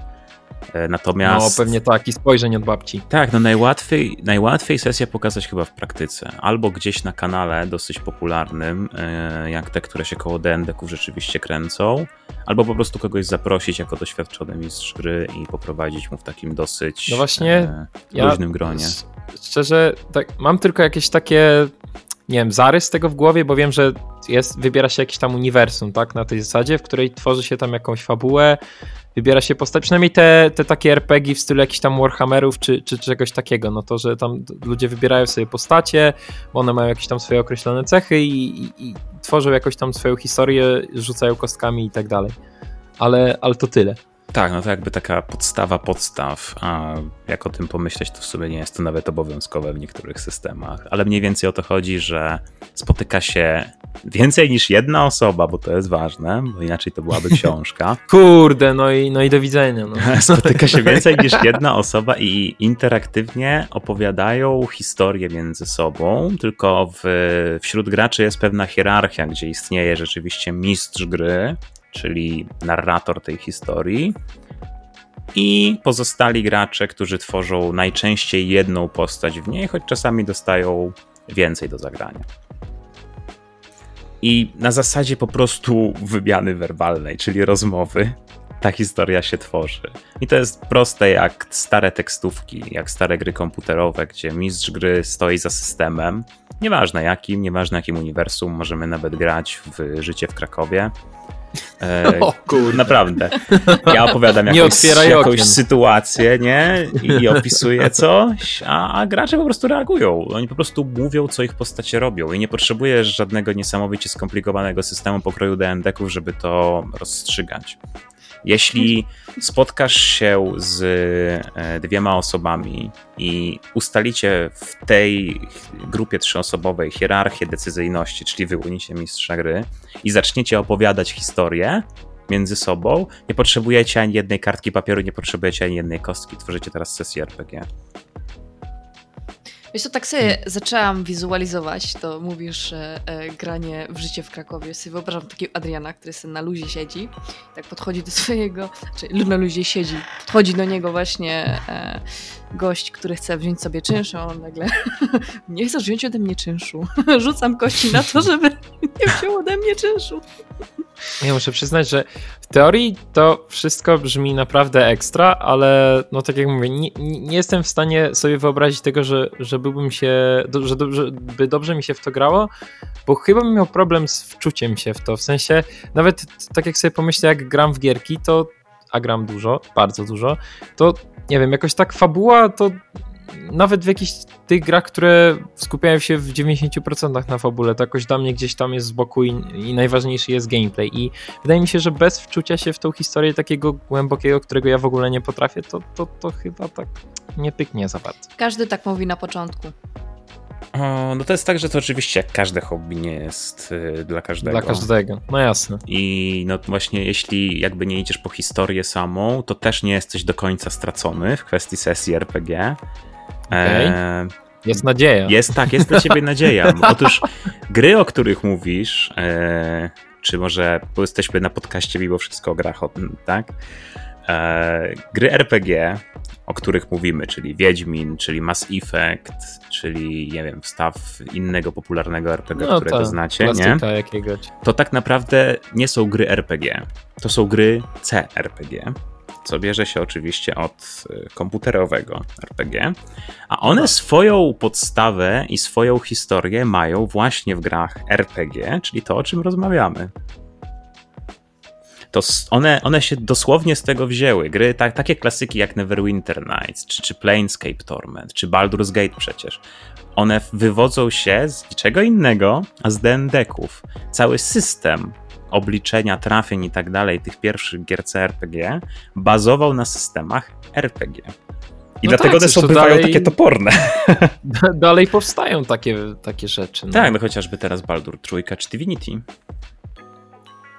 E, No Natomiast. pewnie tak, i spojrzeń od babci. Tak, no najłatwiej, najłatwiej sesję pokazać chyba w praktyce. Albo gdzieś na kanale dosyć popularnym, e, jak te, które się koło DND-ków rzeczywiście kręcą, albo po prostu kogoś zaprosić jako doświadczony mistrz gry i poprowadzić mu w takim dosyć No właśnie, e, Ja luźnym gronie. sz- Szczerze, tak, mam tylko jakieś takie, nie wiem, zarys tego w głowie, bo wiem, że jest, wybiera się jakiś tam uniwersum, tak, na tej zasadzie, w której tworzy się tam jakąś fabułę, wybiera się postać, przynajmniej te, te takie RPG w stylu jakichś tam Warhammerów czy, czy czegoś takiego, no to, że tam ludzie wybierają sobie postacie, one mają jakieś tam swoje określone cechy i, i, i tworzą jakąś tam swoją historię, rzucają kostkami i tak dalej. Ale, ale to tyle. Tak, no to jakby taka podstawa podstaw, a jak o tym pomyśleć, to w sumie nie jest to nawet obowiązkowe w niektórych systemach, ale mniej więcej o to chodzi, że spotyka się więcej niż jedna osoba, bo to jest ważne, bo inaczej to byłaby książka. Kurde, no i, no i do widzenia. No. Spotyka się więcej niż jedna osoba i interaktywnie opowiadają historię między sobą, tylko w, wśród graczy jest pewna hierarchia, gdzie istnieje rzeczywiście mistrz gry, czyli narrator tej historii, i pozostali gracze, którzy tworzą najczęściej jedną postać w niej, choć czasami dostają więcej do zagrania. I na zasadzie po prostu wymiany werbalnej, czyli rozmowy, ta historia się tworzy. I to jest proste jak stare tekstówki, jak stare gry komputerowe, gdzie mistrz gry stoi za systemem. Nieważne jakim, nieważne jakim uniwersum, możemy nawet grać w życie w Krakowie. E, O kurde. Naprawdę. Ja opowiadam jakąś, jakąś sytuację, nie? I, opisuję coś, a, a gracze po prostu reagują. Oni po prostu mówią, co ich postacie robią i nie potrzebujesz żadnego niesamowicie skomplikowanego systemu pokroju DND-ków, żeby to rozstrzygać. Jeśli spotkasz się z e, dwiema osobami i ustalicie w tej grupie trzyosobowej hierarchię decyzyjności, czyli wyłonicie mistrza gry i zaczniecie opowiadać historię między sobą, nie potrzebujecie ani jednej kartki papieru, nie potrzebujecie ani jednej kostki. Tworzycie teraz sesję RPG. Wiesz co, tak sobie zaczęłam wizualizować, to mówisz e, e, granie w życie w Krakowie. Sobie wyobrażam takiego Adriana, który sobie na luzie siedzi, tak podchodzi do swojego, czy na luzie siedzi, podchodzi do niego właśnie e, gość, który chce wziąć sobie czynsz, a on nagle nie chcesz wziąć ode mnie czynszu. Rzucam kości na to, żeby nie wziął ode mnie czynszu. Ja muszę przyznać, że w teorii to wszystko brzmi naprawdę ekstra, ale no tak jak mówię, nie, nie jestem w stanie sobie wyobrazić tego, że, że byłbym się, że, dobrze, by dobrze mi się w to grało, bo chyba bym miał problem z wczuciem się w to, w sensie nawet tak jak sobie pomyślę, jak gram w gierki, to a gram dużo, bardzo dużo, to nie wiem, jakoś tak fabuła to nawet w jakichś tych grach, które skupiają się w 90% na fabule, to jakoś dla mnie gdzieś tam jest z boku i, i najważniejszy jest gameplay. I wydaje mi się, że bez wczucia się w tą historię takiego głębokiego, którego ja w ogóle nie potrafię, to, to, to chyba tak nie pyknie za bardzo. Każdy tak mówi na początku. O, no to jest tak, że to oczywiście jak każde hobby nie jest y, dla każdego. Dla każdego. No jasne. I no właśnie, jeśli jakby nie idziesz po historię samą, to też nie jesteś do końca stracony w kwestii sesji RPG. Okej. E, Jest nadzieja. Jest tak, jest dla ciebie nadzieja. Otóż gry, o których mówisz, e, czy może, bo jesteśmy na podcaście mimo wszystko o grach, tak? E, gry RPG, o których mówimy, czyli Wiedźmin, czyli Mass Effect, czyli nie wiem, wstaw innego popularnego RPG, no którego tak, znacie, nie? to tak naprawdę nie są gry RPG. To są gry CRPG, co bierze się oczywiście od y, komputerowego RPG, a one swoją podstawę i swoją historię mają właśnie w grach RPG, czyli to, o czym rozmawiamy. To one, one się dosłownie z tego wzięły. Gry, tak, takie klasyki jak Neverwinter Nights, czy, czy Planescape Torment, czy Baldur's Gate przecież. One wywodzą się z niczego innego, a z D&D-ków. Cały system obliczenia, trafień i tak dalej tych pierwszych gier CRPG bazował na systemach RPG. I No dlatego tak, są to bywają dalej- takie toporne. Dalej powstają takie, takie rzeczy. No. Tak, no chociażby teraz Baldur Trójka czy Divinity.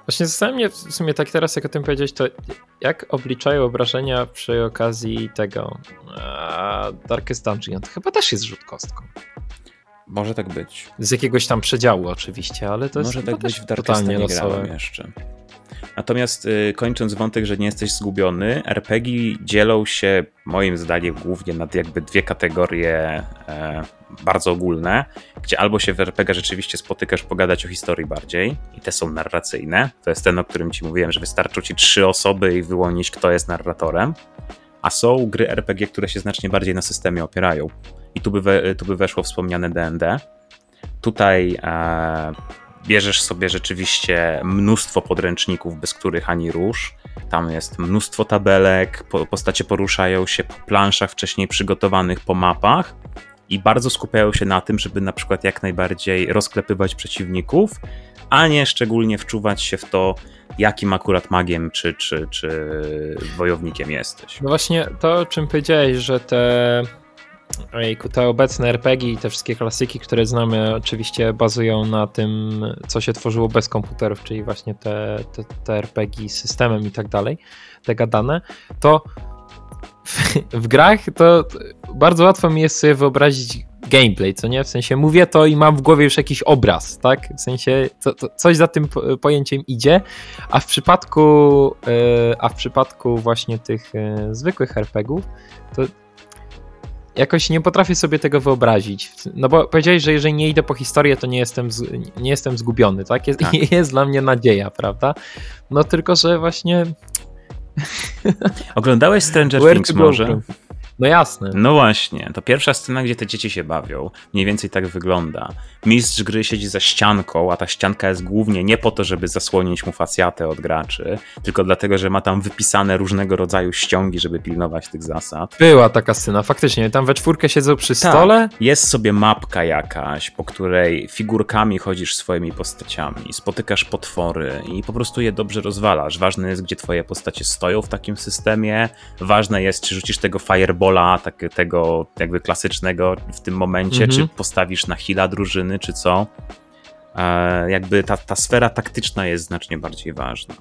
Właśnie zastanawiam mnie w sumie tak teraz, jak o tym powiedzieć, to jak obliczają obrażenia przy okazji tego e, Darkest Dungeon? To chyba też jest rzut kostką. Może tak być. Z jakiegoś tam przedziału oczywiście, ale to jest Może tak być w totalnie nie grałem jeszcze. Natomiast y, kończąc wątek, że nie jesteś zgubiony, RPG dzielą się moim zdaniem głównie na jakby dwie kategorie e, bardzo ogólne, gdzie albo się w RPG rzeczywiście spotykasz pogadać o historii bardziej i te są narracyjne, to jest ten, o którym ci mówiłem, że wystarczą ci trzy osoby i wyłonić kto jest narratorem, a są gry RPG, które się znacznie bardziej na systemie opierają i tu by, tu by weszło wspomniane D&D. Tutaj e, bierzesz sobie rzeczywiście mnóstwo podręczników, bez których ani rusz. Tam jest mnóstwo tabelek, po, postacie poruszają się po planszach wcześniej przygotowanych, po mapach i bardzo skupiają się na tym, żeby na przykład jak najbardziej rozklepywać przeciwników, a nie szczególnie wczuwać się w to, jakim akurat magiem czy, czy, czy wojownikiem jesteś. No właśnie to, o czym powiedziałeś, że te, ojejku, te obecne RPG i te wszystkie klasyki, które znamy, oczywiście bazują na tym, co się tworzyło bez komputerów, czyli właśnie te, te, te RPG z systemem i tak dalej, te gadane, to w, w grach to bardzo łatwo mi jest sobie wyobrazić gameplay, co nie? W sensie mówię to i mam w głowie już jakiś obraz, tak? W sensie co, to, coś za tym po- pojęciem idzie, a w przypadku, e, a w przypadku właśnie tych e, zwykłych RPGów, to jakoś nie potrafię sobie tego wyobrazić. No bo powiedziałeś, że jeżeli nie idę po historię, to nie jestem, z, nie jestem zgubiony, tak? Jest, Tak. jest dla mnie nadzieja, prawda? No tylko, że właśnie Oglądałeś Stranger Where Things go może? No jasne. No właśnie, to pierwsza scena, gdzie te dzieci się bawią, mniej więcej tak wygląda. Mistrz gry siedzi za ścianką, a ta ścianka jest głównie nie po to, żeby zasłonić mu facjatę od graczy, tylko dlatego, że ma tam wypisane różnego rodzaju ściągi, żeby pilnować tych zasad. Była taka scena, faktycznie. Tam we czwórkę siedzą przy Tak. stole. Jest sobie mapka jakaś, po której figurkami chodzisz swoimi postaciami, spotykasz potwory i po prostu je dobrze rozwalasz. Ważne jest, gdzie twoje postacie stoją w takim systemie. Ważne jest, czy rzucisz tego firebola, tak, tego jakby klasycznego w tym momencie, Mhm. czy postawisz na hila drużyny, czy co. E, jakby ta, ta sfera taktyczna jest znacznie bardziej ważna.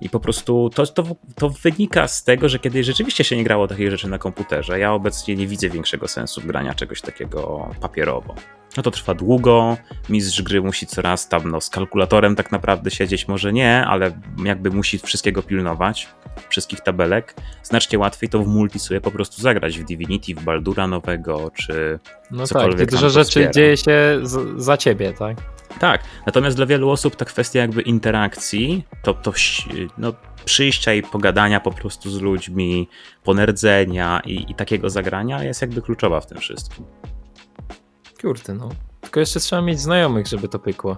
I po prostu to, to, to wynika z tego, że kiedy rzeczywiście się nie grało takich rzeczy na komputerze, ja obecnie nie widzę większego sensu grania czegoś takiego papierowo. No to trwa długo, mistrz gry musi coraz tam no, z kalkulatorem tak naprawdę siedzieć, może nie, ale jakby musi wszystkiego pilnować, wszystkich tabelek. Znacznie łatwiej to w multi sobie po prostu zagrać w Divinity, w Baldura nowego, czy No tak, Cokolwiek tam dużo rzeczy dzieje się za ciebie, tak? Tak, natomiast dla wielu osób ta kwestia jakby interakcji, to, to no, przyjścia i pogadania po prostu z ludźmi, ponerdzenia i, i takiego zagrania jest jakby kluczowa w tym wszystkim. Kurde, no. Tylko jeszcze trzeba mieć znajomych, żeby to pykło.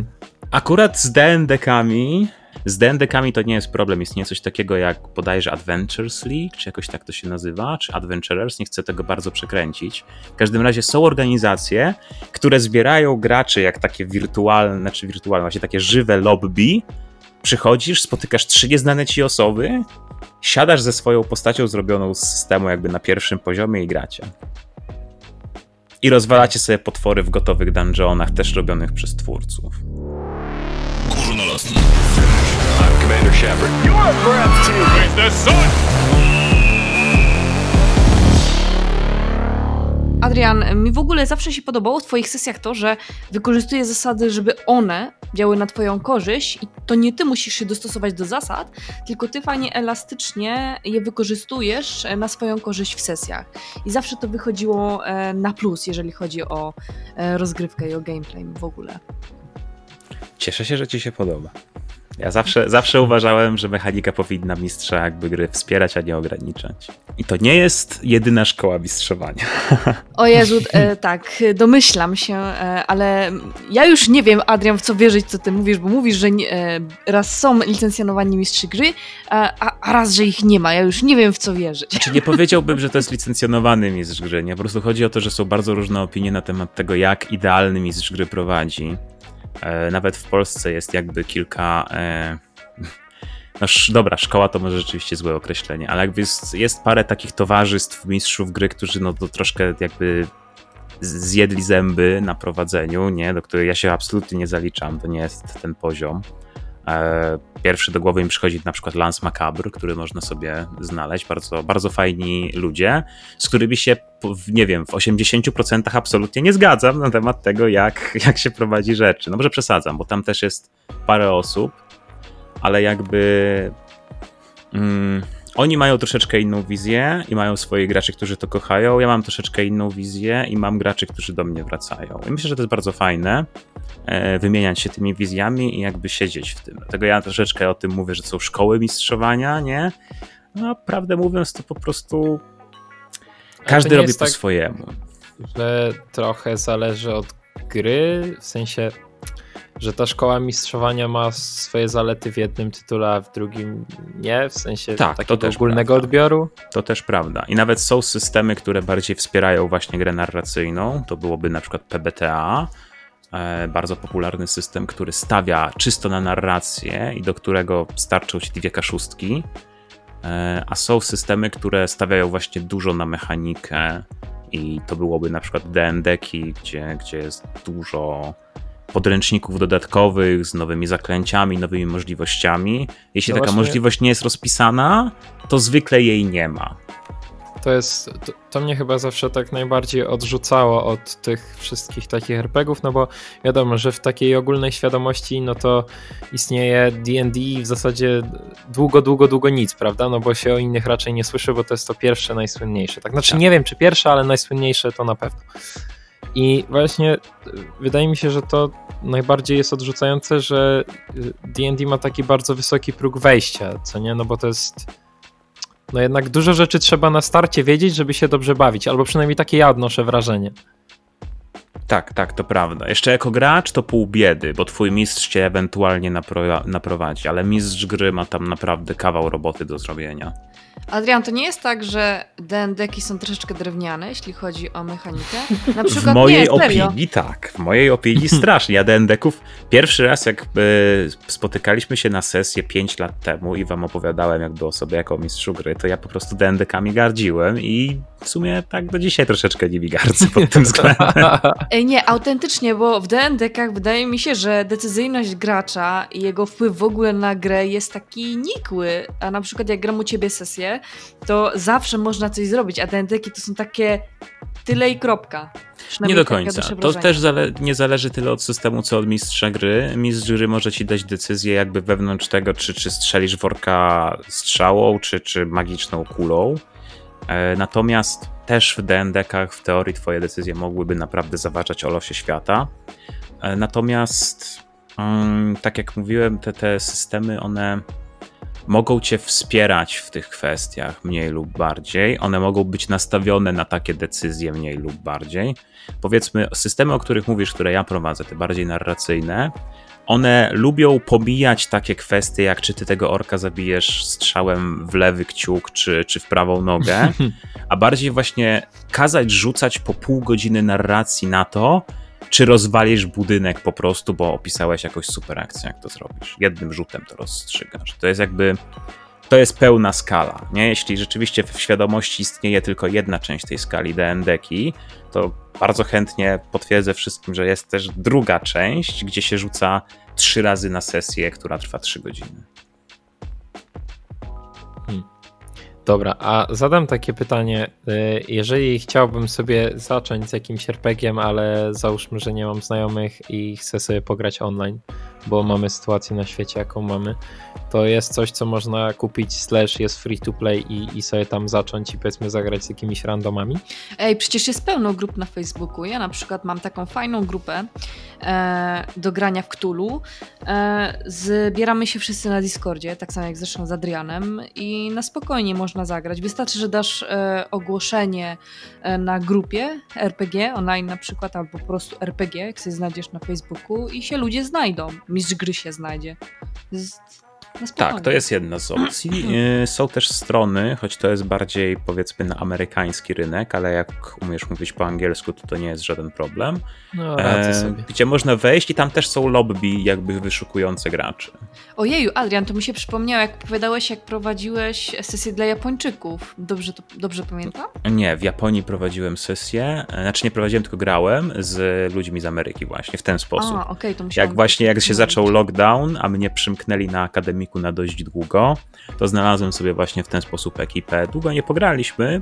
Akurat z DND-kami, z DND-kami to nie jest problem, istnieje coś takiego jak bodajże Adventures League, czy jakoś tak to się nazywa, czy Adventurers, nie chcę tego bardzo przekręcić. W każdym razie są organizacje, które zbierają graczy jak takie wirtualne, znaczy wirtualne, właśnie takie żywe lobby, przychodzisz, spotykasz trzy nieznane ci osoby, siadasz ze swoją postacią zrobioną z systemu jakby na pierwszym poziomie i gracie. I rozwalacie sobie potwory w gotowych dungeonach, też robionych przez twórców. I'm Commander Shepard. Breathtaking. The sun. Adrian, mi w ogóle zawsze się podobało w Twoich sesjach to, że wykorzystujesz zasady, żeby one działy na Twoją korzyść i to nie Ty musisz się dostosować do zasad, tylko Ty fajnie elastycznie je wykorzystujesz e, na swoją korzyść w sesjach. I zawsze to wychodziło e, na plus, jeżeli chodzi o e, rozgrywkę i o gameplay w ogóle. Cieszę się, że ci się podoba. Ja zawsze, zawsze uważałem, że mechanika powinna mistrza jakby gry wspierać, a nie ograniczać. I to nie jest jedyna szkoła mistrzowania. O Jezu, e, tak, domyślam się, e, ale ja już nie wiem, Adrian, w co wierzyć, co ty mówisz, bo mówisz, że nie, e, raz są licencjonowani mistrzy gry, a, a, a raz, że ich nie ma. Ja już nie wiem, w co wierzyć. Czy nie powiedziałbym, że to jest licencjonowany mistrz gry, nie? Po prostu chodzi o to, że są bardzo różne opinie na temat tego, jak idealny mistrz gry prowadzi. E, Nawet w Polsce jest jakby kilka... E... No dobra, szkoła to może rzeczywiście złe określenie, ale jakby jest, jest parę takich towarzystw mistrzów gry, którzy no to troszkę jakby zjedli zęby na prowadzeniu, nie? Do których ja się absolutnie nie zaliczam, to nie jest ten poziom. E, Pierwszy do głowy mi przychodzi na przykład Lance Macabre, który można sobie znaleźć. Bardzo, bardzo fajni ludzie, z którymi się, nie wiem, w 80% absolutnie nie zgadzam na temat tego, jak, jak się prowadzi rzeczy. No może przesadzam, bo tam też jest parę osób, ale jakby. Mm, oni mają troszeczkę inną wizję i mają swoich graczy, którzy to kochają. Ja mam troszeczkę inną wizję i mam graczy, którzy do mnie wracają. I myślę, że to jest bardzo fajne e, wymieniać się tymi wizjami i jakby siedzieć w tym. Dlatego ja troszeczkę o tym mówię, że są szkoły mistrzowania, nie? No, prawdę mówiąc, to po prostu każdy robi po tak- swojemu. Że trochę zależy od gry, w sensie, że ta szkoła mistrzowania ma swoje zalety w jednym tytule, a w drugim nie, w sensie Tak, to takiego też ogólnego prawda. odbioru. To też prawda. I nawet są systemy, które bardziej wspierają właśnie grę narracyjną. To byłoby na przykład PBTA, e, bardzo popularny system, który stawia czysto na narrację i do którego starczą ci dwie kaszustki. E, A są systemy, które stawiają właśnie dużo na mechanikę i to byłoby na przykład D&D-ki, gdzie, gdzie jest dużo podręczników dodatkowych z nowymi zaklęciami, nowymi możliwościami. Jeśli No taka właśnie- możliwość nie jest rozpisana, to zwykle jej nie ma. To jest, to, to mnie chyba zawsze tak najbardziej odrzucało od tych wszystkich takich RPGów, no bo wiadomo, że w takiej ogólnej świadomości, no to istnieje D&D w zasadzie długo, długo, długo nic, prawda? No bo się o innych raczej nie słyszy, bo to jest to pierwsze, najsłynniejsze. Tak, znaczy Tak. nie wiem, czy pierwsze, ale najsłynniejsze to na pewno. I właśnie y, wydaje mi się, że to najbardziej jest odrzucające, że D&D ma taki bardzo wysoki próg wejścia, co nie? No bo to jest no jednak dużo rzeczy trzeba na starcie wiedzieć, żeby się dobrze bawić, albo przynajmniej takie ja odnoszę wrażenie. Tak, tak, to prawda. Jeszcze jako gracz to pół biedy, bo twój mistrz cię ewentualnie napro- naprowadzi, ale mistrz gry ma tam naprawdę kawał roboty do zrobienia. Adrian, to nie jest tak, że D&D-ki są troszeczkę drewniane, jeśli chodzi o mechanikę? Na W przykład mojej nie, serio. opinii tak, w mojej opinii strasznie. Ja D&D-ków pierwszy raz jak e, spotykaliśmy się na sesję 5 lat temu i wam opowiadałem jakby o sobie jako mistrzu gry, to ja po prostu D&D-kami gardziłem i w sumie tak do dzisiaj troszeczkę nimi gardzę pod tym względem. Nie, autentycznie, bo w D&D-kach wydaje mi się, że decyzyjność gracza i jego wpływ w ogóle na grę jest taki nikły. A na przykład jak gram u ciebie sesję, to zawsze można coś zrobić, a D&D-ki to są takie tyle i kropka. Nie do takie końca. To też zale- nie zależy tyle od systemu, co od mistrza gry. Mistrz gry może ci dać decyzję jakby wewnątrz tego, czy, czy strzelisz worka strzałą, czy, czy magiczną kulą. E, Natomiast też w D&D-kach w teorii twoje decyzje mogłyby naprawdę zaważać o losie świata. E, Natomiast mm, tak jak mówiłem, te, te systemy, one mogą cię wspierać w tych kwestiach mniej lub bardziej. One mogą być nastawione na takie decyzje mniej lub bardziej. Powiedzmy, systemy, o których mówisz, które ja prowadzę, te bardziej narracyjne, one lubią pomijać takie kwestie, jak czy ty tego orka zabijesz strzałem w lewy kciuk, czy, czy w prawą nogę, a bardziej właśnie kazać rzucać po pół godziny narracji na to, czy rozwalisz budynek po prostu, bo opisałeś jakąś super akcję, jak to zrobisz. Jednym rzutem to rozstrzygasz. To jest jakby. To jest pełna skala. Nie? Jeśli rzeczywiście w świadomości istnieje tylko jedna część tej skali D&D-ki, to bardzo chętnie potwierdzę wszystkim, że jest też druga część, gdzie się rzuca trzy razy na sesję, która trwa trzy godziny. Dobra, a zadam takie pytanie. y, Jeżeli chciałbym sobie zacząć z jakimś RPG-iem, ale załóżmy, że nie mam znajomych i chcę sobie pograć online, bo mamy sytuację na świecie, jaką mamy, to jest coś, co można kupić, slash jest free to play i, i sobie tam zacząć i powiedzmy zagrać z jakimiś randomami. Ej, przecież jest pełno grup na Facebooku. Ja na przykład mam taką fajną grupę e, do grania w Cthulhu. E, zbieramy się wszyscy na Discordzie, tak samo jak zresztą z Adrianem i na spokojnie można zagrać. Wystarczy, że dasz e, ogłoszenie e, na grupie RPG online na przykład, albo po prostu RPG, jak sobie znajdziesz na Facebooku i się ludzie znajdą. Mistrz gry się znajdzie. Tak, to jest jedna z opcji. Y, Są też strony, choć to jest bardziej powiedzmy na amerykański rynek, ale jak umiesz mówić po angielsku, to to nie jest żaden problem. No, E. Gdzie można wejść i tam też są lobby jakby wyszukujące graczy. Ojeju, Adrian, to mi się przypomniało, jak opowiadałeś, jak prowadziłeś sesję dla Japończyków. Dobrze, to, dobrze pamiętam? Nie, w Japonii prowadziłem sesję, e, znaczy nie prowadziłem, tylko grałem z ludźmi z Ameryki właśnie w ten sposób. A, okej, to. Jak właśnie jak się zaczął lockdown, a mnie przymknęli na akademiku na dość długo, to znalazłem sobie właśnie w ten sposób ekipę. Długo nie pograliśmy.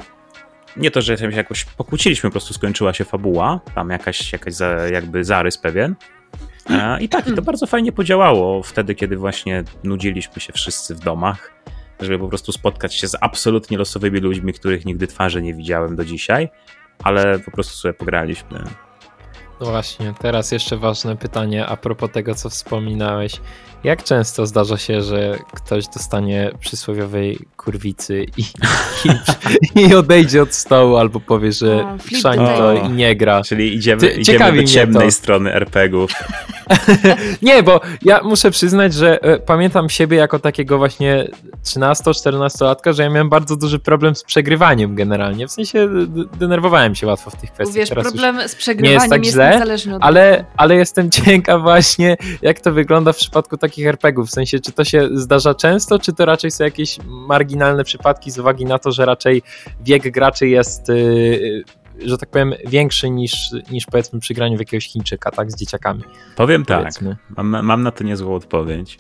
Nie to, że się jakoś pokłóciliśmy, po prostu skończyła się fabuła, tam jakaś, jakaś za, jakby zarys pewien. I tak, i to bardzo fajnie podziałało wtedy, kiedy właśnie nudziliśmy się wszyscy w domach, żeby po prostu spotkać się z absolutnie losowymi ludźmi, których nigdy twarzy nie widziałem do dzisiaj, ale po prostu sobie pograliśmy. No właśnie, teraz jeszcze ważne pytanie a propos tego, co wspominałeś. Jak często zdarza się, że ktoś dostanie przysłowiowej kurwicy i, i, i odejdzie od stołu albo powie, że the to i nie gra? Czyli idziemy, Ty- idziemy do ciemnej to. strony RPGów. Nie, bo ja muszę przyznać, że e, pamiętam siebie jako takiego właśnie 13-14 latka, że ja miałem bardzo duży problem z przegrywaniem generalnie. W sensie denerwowałem się łatwo w tych kwestiach. Wiesz, Teraz problem z przegrywaniem tak jest źle, niezależny od ale, ale jestem ciekaw właśnie, jak to wygląda w przypadku takich RPGów. W sensie, czy to się zdarza często, czy to raczej są jakieś marginalne przypadki z uwagi na to, że raczej wiek graczy jest, yy, że tak powiem, większy niż, niż powiedzmy przy graniu w jakiegoś Chińczyka, tak, z dzieciakami. Powiem tak, Powiedzmy. mam, mam na to niezłą odpowiedź.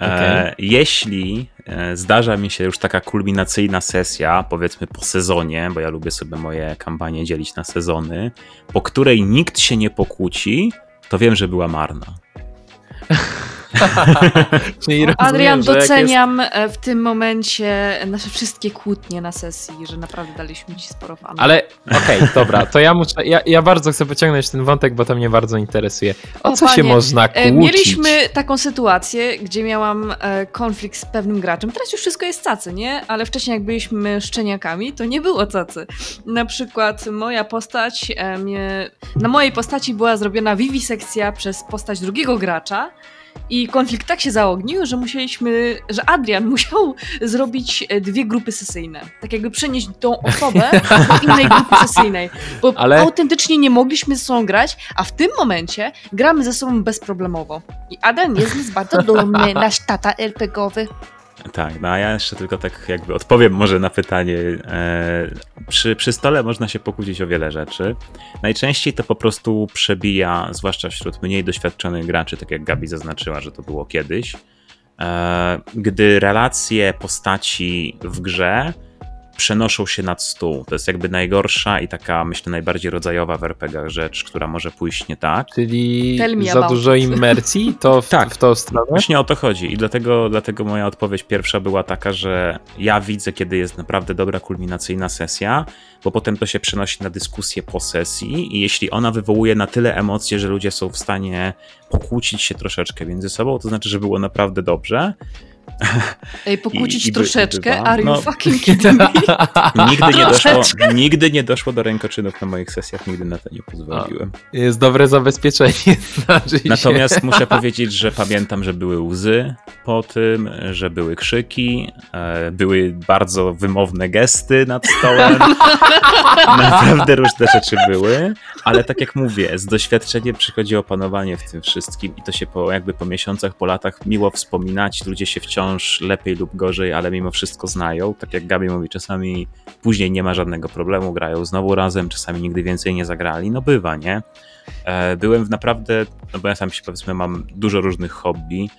E, Okej. jeśli e, zdarza mi się już taka kulminacyjna sesja, powiedzmy po sezonie, bo ja lubię sobie moje kampanie dzielić na sezony, po której nikt się nie pokłóci, to wiem, że była marna. Czyli Adrian, rozumiem, jak jest- doceniam e, w tym momencie nasze wszystkie kłótnie na sesji, że naprawdę daliśmy ci sporo fanów. Ale okej, dobra, to ja muszę. Ja, ja bardzo chcę pociągnąć ten wątek, bo to mnie bardzo interesuje. O, O, co się panie, można E, kłócić? Mieliśmy taką sytuację, gdzie miałam e, konflikt z pewnym graczem. Teraz już wszystko jest cacy, nie? Ale wcześniej jak byliśmy szczeniakami, to nie było cacy. Na przykład moja postać, e, na mojej postaci była zrobiona wiwisekcja przez postać drugiego gracza. I konflikt tak się zaognił, że musieliśmy, że Adrian musiał zrobić e, dwie grupy sesyjne. Tak jakby przenieść tą osobę do innej grupy sesyjnej. Bo Ale- autentycznie nie mogliśmy ze sobą grać, a w tym momencie gramy ze sobą bezproblemowo. I Adrian jest bardzo dumny, nasz tata RPGowy. Tak, no a ja jeszcze tylko tak jakby odpowiem może na pytanie. E, przy, przy stole można się pokłócić o wiele rzeczy. Najczęściej to po prostu przebija, zwłaszcza wśród mniej doświadczonych graczy, tak jak Gabi zaznaczyła, że to było kiedyś. E, gdy relacje postaci w grze przenoszą się nad stół. To jest jakby najgorsza i taka, myślę, najbardziej rodzajowa w rzecz, która może pójść nie tak. Czyli za dużo it. immersji? To w, Tak. w tą stronę? Właśnie o to chodzi i dlatego, dlatego moja odpowiedź pierwsza była taka, że ja widzę, kiedy jest naprawdę dobra kulminacyjna sesja, bo potem to się przenosi na dyskusję po sesji i jeśli ona wywołuje na tyle emocje, że ludzie są w stanie pokłócić się troszeczkę między sobą, to znaczy, że było naprawdę dobrze. Ej, pokłócić I- i by- troszeczkę? Are you No. fucking kidding me? Nigdy nie, doszło, Troszeczkę. nigdy nie doszło do rękoczynów na moich sesjach, nigdy na to nie pozwoliłem. Jest dobre zabezpieczenie. Znaczy. Natomiast muszę powiedzieć, że pamiętam, że były łzy po tym, że były krzyki, e, były bardzo wymowne gesty nad stołem. Naprawdę różne rzeczy były, ale tak jak mówię, z doświadczeniem przychodzi opanowanie w tym wszystkim i to się po, jakby po miesiącach, po latach miło wspominać. Ludzie się wciąż lepiej lub gorzej, ale mimo wszystko znają. Tak jak Gabi mówi, czasami później nie ma żadnego problemu, grają znowu razem, czasami nigdy więcej nie zagrali. No bywa, nie? E, Byłem w naprawdę, no bo ja sam się powiedzmy mam dużo różnych hobby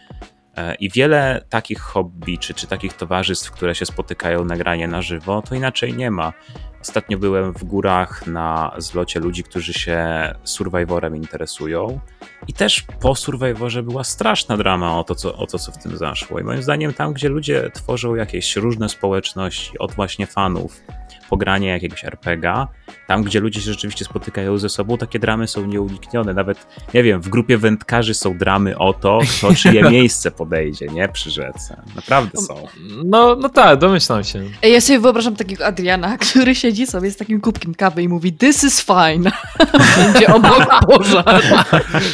i wiele takich hobby, czy, czy takich towarzystw, które się spotykają na granie na żywo, to inaczej nie ma. Ostatnio byłem w górach na zlocie ludzi, którzy się Survivorem interesują i też po Survivorze była straszna drama o to, co, o to, co w tym zaszło. I moim zdaniem tam, gdzie ludzie tworzą jakieś różne społeczności, od właśnie fanów, pogranie jakiegoś RPGa, tam, gdzie ludzie się rzeczywiście spotykają ze sobą, takie dramy są nieuniknione. Nawet, nie wiem, w grupie wędkarzy są dramy o to, kto czyje miejsce podejdzie, nie? Przy rzece. Naprawdę są. No, no tak, domyślam się. Ja sobie wyobrażam takiego Adriana, który siedzi sobie z takim kubkiem kawy i mówi this is fine. Będzie obok pożar.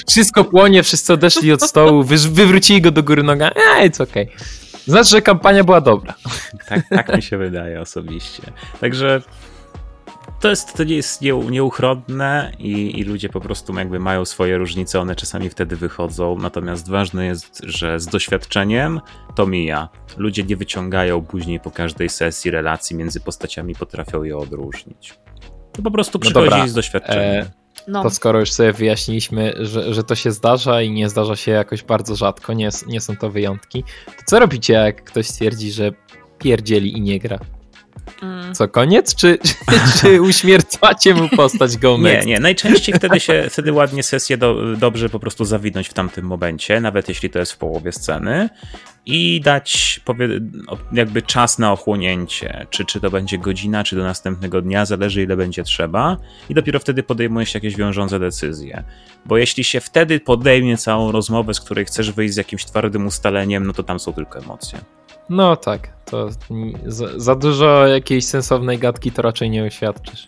Wszystko płonie, wszyscy odeszli od stołu, wy, wywrócili go do góry nogami. Ej, it's okej. Znaczy, że kampania była dobra. Tak, tak mi się wydaje osobiście. Także to, jest, to nie jest nieu, nieuchronne i, i ludzie po prostu jakby mają swoje różnice, one czasami wtedy wychodzą, natomiast ważne jest, że z doświadczeniem to mija. Ludzie nie wyciągają później po każdej sesji relacji między postaciami, potrafią je odróżnić. To po prostu No przychodzi dobra, z doświadczeniem. e, No. To skoro już sobie wyjaśniliśmy, że, że to się zdarza i nie zdarza się jakoś bardzo rzadko, nie, nie są to wyjątki, to co robicie, jak ktoś stwierdzi, że pierdzieli i nie gra? Mm. Co, koniec? Czy, czy, czy uśmiercacie mu postać go Nie, nie. Najczęściej wtedy się wtedy ładnie sesję do, dobrze po prostu zawinąć w tamtym momencie, nawet jeśli to jest w połowie sceny. I dać powie, jakby czas na ochłonięcie. Czy, czy to będzie godzina, czy do następnego dnia, zależy ile będzie trzeba. I dopiero wtedy podejmuje się jakieś wiążące decyzje. Bo jeśli się wtedy podejmie całą rozmowę, z której chcesz wyjść z jakimś twardym ustaleniem, no to tam są tylko emocje. No tak, to za, za dużo jakiejś sensownej gadki to raczej nie uświadczysz.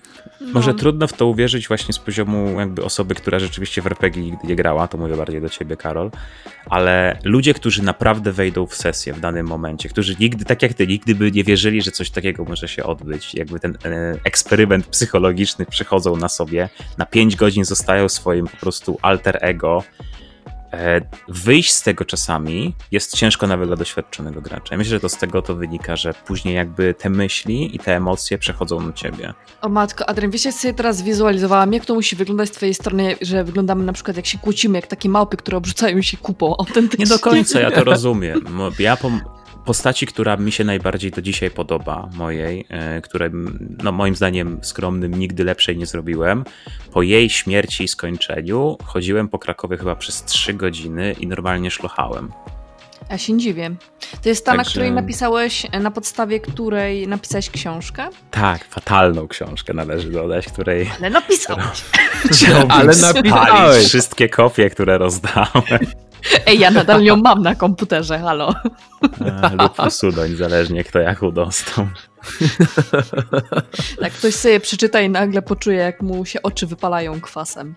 Może No. trudno w to uwierzyć właśnie z poziomu jakby osoby, która rzeczywiście w RPG nigdy nie grała, to mówię bardziej do ciebie, Karol, ale ludzie, którzy naprawdę wejdą w sesję w danym momencie, którzy nigdy, tak jak ty, nigdy by nie wierzyli, że coś takiego może się odbyć, jakby ten e, eksperyment psychologiczny przychodzą na sobie, na 5 godzin zostają swoim po prostu alter ego, wyjść z tego czasami jest ciężko nawet dla doświadczonego gracza. Ja myślę, że to z tego to wynika, że później jakby te myśli i te emocje przechodzą na ciebie. O matko, Adrian, wiesz, jak sobie teraz wizualizowałam, jak to musi wyglądać z twojej strony, że wyglądamy na przykład jak się kłócimy, jak takie małpy, które obrzucają się kupą autentycznie. Nie do końca, ja to rozumiem. Ja pom- postaci, która mi się najbardziej do dzisiaj podoba, mojej, e, której no, moim zdaniem skromnym nigdy lepszej nie zrobiłem. Po jej śmierci i skończeniu chodziłem po Krakowie chyba przez 3 godziny i normalnie szlochałem. Ja się dziwię. To jest ta, na Także- której napisałeś, na podstawie której napisałeś książkę? Tak, fatalną książkę należy dodać, której Ale napisałeś. chciałbym Ale napisałeś. wszystkie kopie, które rozdałem Ej, ja nadal ją mam na komputerze, halo. e, lub usunąć, zależnie kto jaką dostał. Tak, ktoś sobie przeczyta i nagle poczuje, jak mu się oczy wypalają kwasem.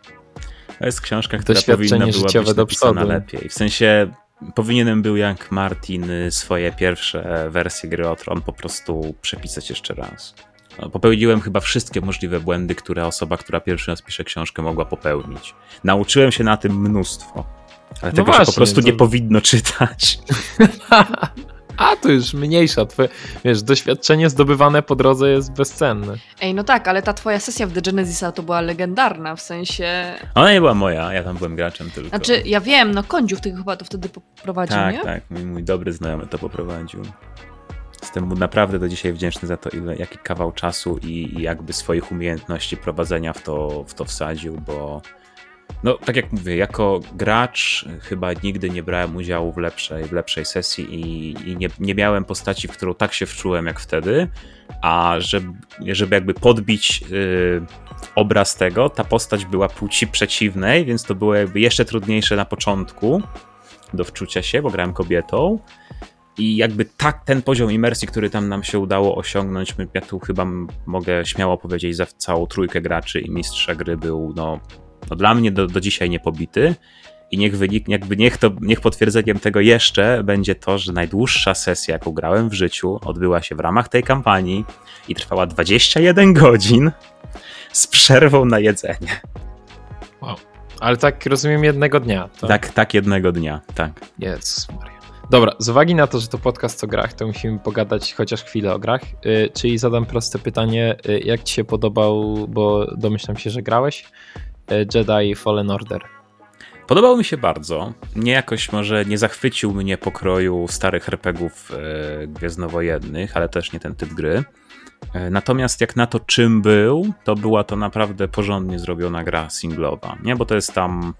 To jest książka, która powinna była być napisana lepiej. W sensie powinienem był jak Martin y, swoje pierwsze wersje gry o Tron po prostu przepisać jeszcze raz. No, Popełniłem chyba wszystkie możliwe błędy, które osoba, która pierwszy raz pisze książkę, mogła popełnić. Nauczyłem się na tym mnóstwo. Ale No tego się właśnie, po prostu to- nie powinno czytać. A, to już mniejsza. Twoje, wiesz, doświadczenie zdobywane po drodze jest bezcenne. Ej, no tak, ale ta twoja sesja w The Genesisa to była legendarna, w sensie... Ona nie była moja, ja tam byłem graczem tylko. Znaczy, ja wiem, no Kądziów ty chyba to wtedy poprowadził, tak, nie? tak, mój, mój dobry znajomy to poprowadził. Jestem mu naprawdę do dzisiaj wdzięczny za to, ile, jaki kawał czasu i, i jakby swoich umiejętności prowadzenia w to, w to wsadził, bo no, tak jak mówię, jako gracz chyba nigdy nie brałem udziału w lepszej, w lepszej sesji i, i nie, nie miałem postaci, w którą tak się wczułem jak wtedy, a żeby, żeby jakby podbić y, obraz tego, ta postać była płci przeciwnej, więc to było jakby jeszcze trudniejsze na początku do wczucia się, bo grałem kobietą. I jakby tak ten poziom imersji, który tam nam się udało osiągnąć, ja tu chyba mogę śmiało powiedzieć za całą trójkę graczy i mistrza gry był no, no dla mnie do, do dzisiaj niepobity. I niech wynik, jakby niech, to, niech potwierdzeniem tego jeszcze będzie to, że najdłuższa sesja, jaką grałem w życiu, odbyła się w ramach tej kampanii i trwała 21 godzin z przerwą na jedzenie. Ale tak rozumiem jednego dnia. To... Tak, tak jednego dnia, tak. Jezus Maria. Dobra, z uwagi na to, że to podcast o grach, to musimy pogadać chociaż chwilę o grach. Y, czyli zadam proste pytanie, y, jak ci się podobał, bo domyślam się, że grałeś, Jedi Fallen Order. Podobał mi się bardzo. Nie jakoś może nie zachwycił mnie pokroju starych RPGów e, gwiezdnowojennych, ale też nie ten typ gry. E, natomiast jak na to czym był, to była to naprawdę porządnie zrobiona gra singlowa, nie? Bo to jest tam,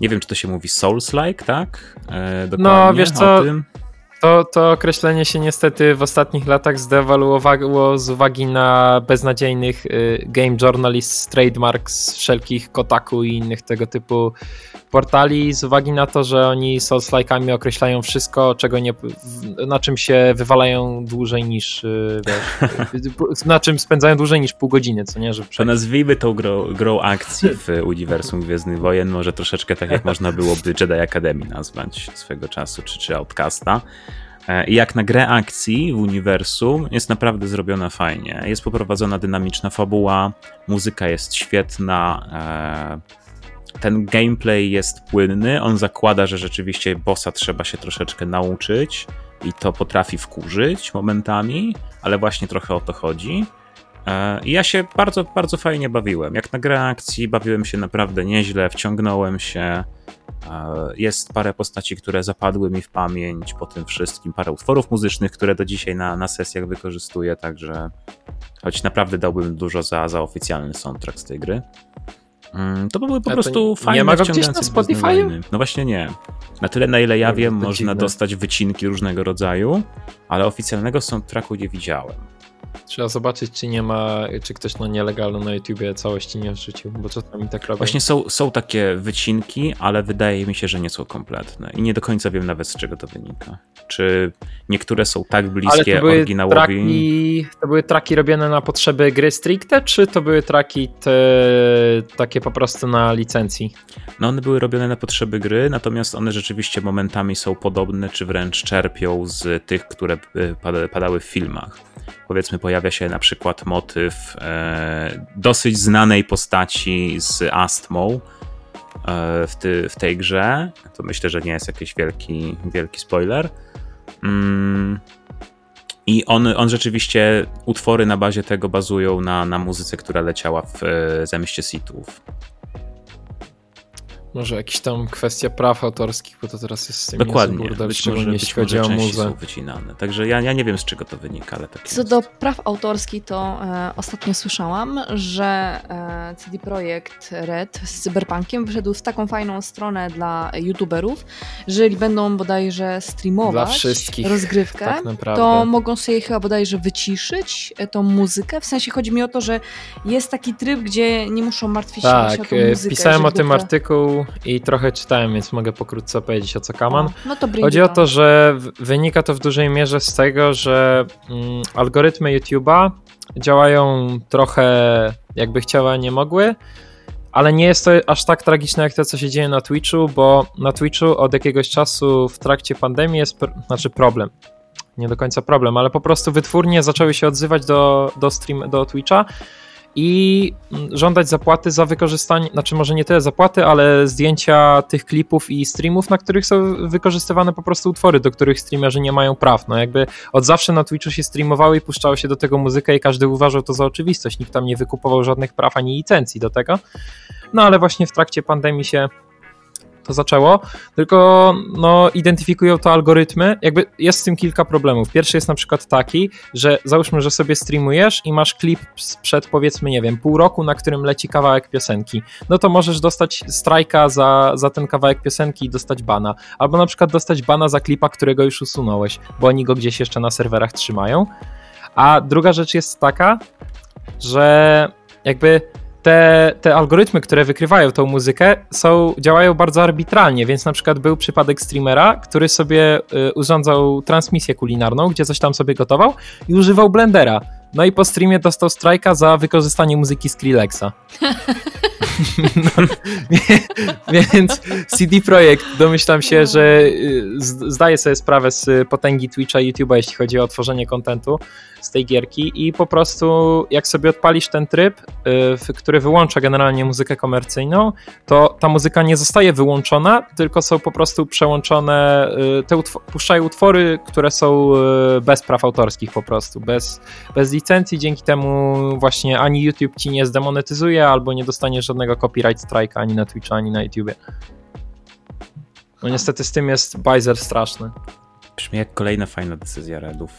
nie wiem czy to się mówi Souls-like, tak? E, dokładnie wiesz co, o tym. To, to określenie się niestety w ostatnich latach zdewaluowało z uwagi na beznadziejnych y, game journalists, trademarks wszelkich Kotaku i innych tego typu portali, z uwagi na to, że oni Souls-like'ami określają wszystko, czego nie, na czym się wywalają dłużej niż, y, wiesz, na czym spędzają dłużej niż pół godziny, co nie, że To nazwijmy tą grą, grą akcji w uniwersum Gwiezdnych Wojen, może troszeczkę tak jak można byłoby Jedi Academy nazwać swego czasu, czy, czy Outcasta. E, jak na grę akcji w uniwersum jest naprawdę zrobiona fajnie. Jest poprowadzona dynamiczna fabuła, muzyka jest świetna, e, ten gameplay jest płynny, on zakłada, że rzeczywiście bossa trzeba się troszeczkę nauczyć i to potrafi wkurzyć momentami, ale właśnie trochę o to chodzi. E, I ja się bardzo, bardzo fajnie bawiłem. Jak na grę akcji bawiłem się naprawdę nieźle, wciągnąłem się. E, Jest parę postaci, które zapadły mi w pamięć po tym wszystkim, parę utworów muzycznych, które do dzisiaj na, na sesjach wykorzystuję, także choć naprawdę dałbym dużo za, za oficjalny soundtrack z tej gry. Mm, To były po prostu nie fajne, ma go gdzieś na? Wojny. No właśnie nie. Na tyle, na ile ja wiem, można dziwne. dostać wycinki różnego rodzaju, ale oficjalnego soundtracku nie widziałem. Trzeba zobaczyć, czy nie ma, czy ktoś no nielegalno na YouTubie całości nie wrzucił, bo czasami tak robią. Właśnie są, są takie wycinki, ale wydaje mi się, że nie są kompletne. I nie do końca wiem nawet z czego to wynika. Czy niektóre są tak Ale bliskie to były, oryginałowi. traki, to były traki robione na potrzeby gry stricte, czy to były traki te, takie po prostu na licencji? No one były robione na potrzeby gry, natomiast one rzeczywiście momentami są podobne, czy wręcz czerpią z tych, które y, pada- padały w filmach. Powiedzmy, pojawia się na przykład motyw e, dosyć znanej postaci z astmą e, w, ty, w tej grze. To myślę, że nie jest jakiś wielki, wielki spoiler. Mm. I on, on rzeczywiście, utwory na bazie tego bazują na, na muzyce, która leciała w e, Zamieście Sithów. Może jakiś tam kwestia praw autorskich, bo to teraz jest z tym Dokładnie. niezły burdel, Być może, jeśli chodzi może o muzę. są wycinane. Także ja, ja nie wiem z czego to wynika, ale tak Co jest. do praw autorskich, to e, ostatnio słyszałam, że e, CD Projekt Red z Cyberpunkiem wyszedł z taką fajną stronę dla youtuberów, że jeżeli będą bodajże streamować Dla wszystkich, rozgrywkę, tak naprawdę. to mogą sobie chyba bodajże wyciszyć e, tą muzykę. W sensie chodzi mi o to, że jest taki tryb, gdzie nie muszą martwić się Tak, o tą muzykę. pisałem o tym artykuł i trochę czytałem, więc mogę pokrótce powiedzieć o co kaman. O, No to Chodzi o to, że wynika to w dużej mierze z tego, że mm, algorytmy YouTube'a działają trochę jakby chciały, a nie mogły, ale nie jest to aż tak tragiczne jak to, co się dzieje na Twitchu, bo na Twitchu od jakiegoś czasu w trakcie pandemii jest, pr- znaczy problem, nie do końca problem, ale po prostu wytwórnie zaczęły się odzywać do, do, stream, do Twitcha i mm, żądać zapłaty za wykorzystanie, znaczy może nie tyle zapłaty, ale zdjęcia tych klipów i streamów, na których są wykorzystywane po prostu utwory, do których streamerzy nie mają praw. No jakby od zawsze na Twitchu się streamowało i puszczało się do tego muzykę i każdy uważał to za oczywistość. Nikt tam nie wykupował żadnych praw ani licencji do tego. No ale właśnie w trakcie pandemii się to zaczęło, tylko no, identyfikują to algorytmy. Jakby jest z tym kilka problemów. Pierwszy jest na przykład taki, że załóżmy, że sobie streamujesz i masz klip sprzed powiedzmy, nie wiem, pół roku, na którym leci kawałek piosenki. No to możesz dostać strajka za, za ten kawałek piosenki i dostać bana. Albo na przykład dostać bana za klipa, którego już usunąłeś, bo oni go gdzieś jeszcze na serwerach trzymają. A druga rzecz jest taka, że jakby te, te algorytmy, które wykrywają tą muzykę, są, działają bardzo arbitralnie, więc na przykład był przypadek streamera, który sobie y, urządzał transmisję kulinarną, gdzie coś tam sobie gotował i używał blendera. No i po streamie dostał strajka za wykorzystanie muzyki Skrillexa. no, więc CD Projekt, domyślam się, że y, zdaje sobie sprawę z potęgi Twitcha i YouTube'a, jeśli chodzi o tworzenie kontentu z tej gierki i po prostu jak sobie odpalisz ten tryb, y, który wyłącza generalnie muzykę komercyjną, to ta muzyka nie zostaje wyłączona, tylko są po prostu przełączone, y, te utw- puszczają utwory, które są bez praw autorskich po prostu, bez, bez licencji, dzięki temu właśnie ani YouTube ci nie zdemonetyzuje, albo nie dostaniesz żadnego copyright strike'a ani na Twitchu, ani na YouTubie. No niestety z tym jest bajzer straszny. Brzmi jak kolejna fajna decyzja Redów.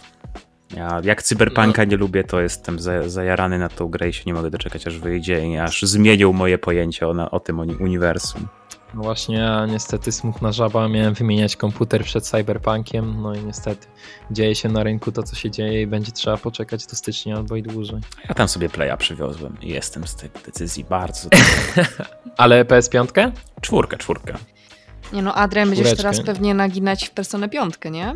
Ja jak Cyberpunka nie lubię, to jestem za, zajarany na tą grę i się nie mogę doczekać aż wyjdzie i aż zmienią moje pojęcie o, na, o tym uni- uniwersum. No właśnie, ja niestety smutna żaba, miałem wymieniać komputer przed Cyberpunkiem, no i niestety dzieje się na rynku to, co się dzieje i będzie trzeba poczekać do stycznia albo i dłużej. Ja tam sobie Playa przywiozłem i jestem z tej decyzji bardzo... Ale PS5? czwórka, czwórka. Nie no, Adrian, będziesz Czwóreczkę. teraz pewnie naginać w Personę piątkę, nie?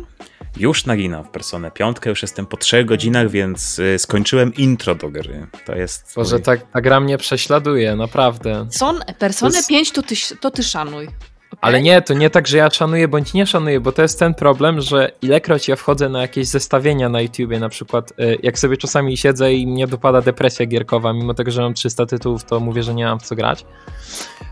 Już naginam w Personę piątkę, już jestem po trzech godzinach, więc y, skończyłem intro do gry. To jest... Boże, mój- ta, ta gra mnie prześladuje, naprawdę. Son, Personę To jest- 5 to ty, to ty szanuj. Ale nie, to nie tak, że ja szanuję bądź nie szanuję, bo to jest ten problem, że ilekroć ja wchodzę na jakieś zestawienia na YouTubie, na przykład y, jak sobie czasami siedzę i mnie dopada depresja gierkowa, mimo tego, że mam 300 tytułów, to mówię, że nie mam w co grać,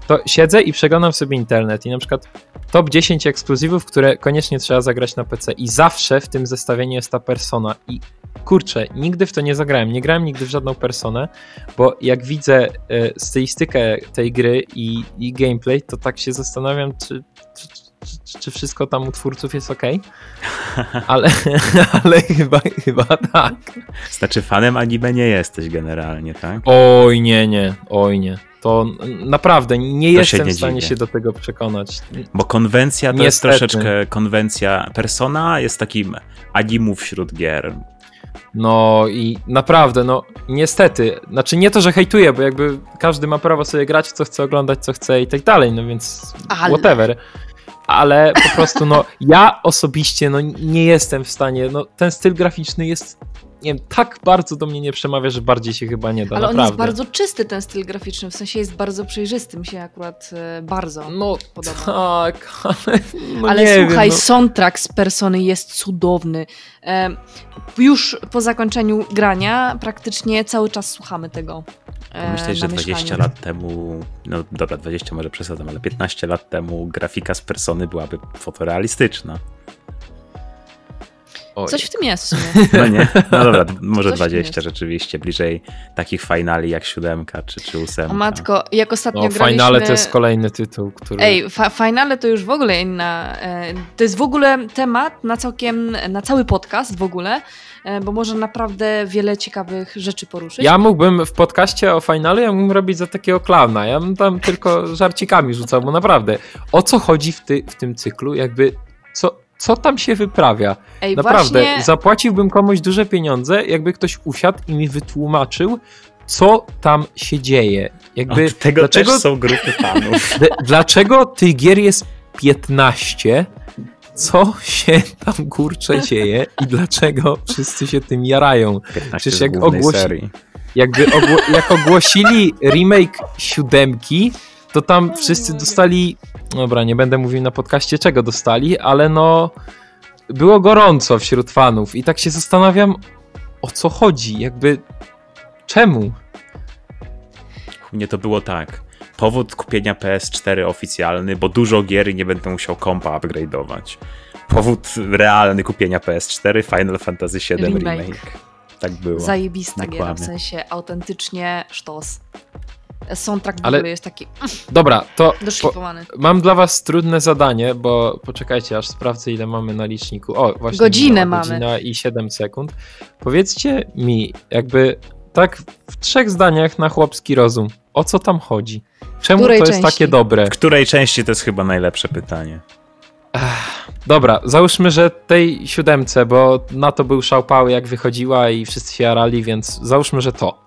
to siedzę i przeglądam sobie internet i na przykład top 10 ekskluzywów, które koniecznie trzeba zagrać na PC i zawsze w tym zestawieniu jest ta persona. I kurczę, nigdy w to nie zagrałem, nie grałem nigdy w żadną personę, bo jak widzę y, stylistykę tej gry i, i gameplay, to tak się zastanawiam, czy, czy, czy, czy wszystko tam u twórców jest ok. Ale, ale chyba, chyba tak. Znaczy fanem anime nie jesteś generalnie, tak? Oj nie, nie, oj nie. To naprawdę nie To jestem nie w stanie dziwię. się do tego przekonać. Bo konwencja to Niestety. jest troszeczkę konwencja. Persona jest takim animu wśród gier. No i naprawdę, no niestety, znaczy nie to, że hejtuję, bo jakby każdy ma prawo sobie grać, co chce oglądać, co chce i tak dalej, no więc Ale. whatever. Ale po prostu, no ja osobiście, no nie jestem w stanie, no ten styl graficzny jest, nie wiem, tak bardzo do mnie nie przemawia, że bardziej się chyba nie da, Ale on naprawdę. jest bardzo czysty, ten styl graficzny, w sensie jest bardzo przejrzysty, mi się akurat e, bardzo No podoba. tak, ale no Ale nie słuchaj, wiem, no. soundtrack z Persony jest cudowny. E, już po zakończeniu grania praktycznie cały czas słuchamy tego. e, że na 20 mieszkaniu. lat temu, no dobra, 20 może przesadzam, ale 15 lat temu grafika z persony byłaby fotorealistyczna. Oj. Coś w tym jest w sumie. No nie? No dobra, może Coś w tym 20 jest. rzeczywiście, bliżej takich finali jak siódemka czy, czy ósemka. O matko, jak ostatnio No, graliśmy... Finale to jest kolejny tytuł, który... Ej, fa finale to już w ogóle inna. E, to jest w ogóle temat na całkiem, na cały podcast w ogóle, e, bo może naprawdę wiele ciekawych rzeczy poruszyć. Ja mógłbym w podcaście o finalu, ja mógłbym robić za takiego klauna. Ja bym tam tylko żarcikami rzucał, bo naprawdę, o co chodzi w, ty, w tym cyklu? Jakby, co, co tam się wyprawia? Ej, Naprawdę, właśnie, zapłaciłbym komuś duże pieniądze, jakby ktoś usiadł i mi wytłumaczył, co tam się dzieje. Jakby, Od tego dlaczego, też są grupy fanów. dlaczego tych gier jest 15? Co się tam kurczę dzieje i dlaczego wszyscy się tym jarają? 15 Przecież jak ogłosi- serii. jakby ogło- jak ogłosili remake siódemki, to tam wszyscy dostali. Dobra, nie będę mówił na podcaście czego dostali, ale no. Było gorąco wśród fanów i tak się zastanawiam, o co chodzi, jakby. Czemu? U mnie to było tak. Powód kupienia PS4 oficjalny, bo dużo gier i nie będę musiał kompa upgrade'ować. Powód realny kupienia PS4 Final Fantasy VII Remake. Remake. Tak było. zajebista giera, w Dokładnie. sensie autentycznie sztos. Soundtrack w Ale- ogóle jest taki Dobra, to. Po, doszlifowany. mam dla was trudne zadanie, bo poczekajcie, aż sprawdzę, ile mamy na liczniku. O, właśnie. Godzinę minęła mamy. Godzina i 7 sekund. Powiedzcie mi, jakby tak w trzech zdaniach na chłopski rozum, o co tam chodzi? Czemu to której jest części? takie dobre? W której części to jest chyba najlepsze pytanie? Dobra, załóżmy, że tej siódemce, bo na to był szałpały jak wychodziła i wszyscy się jarali, więc załóżmy, że to.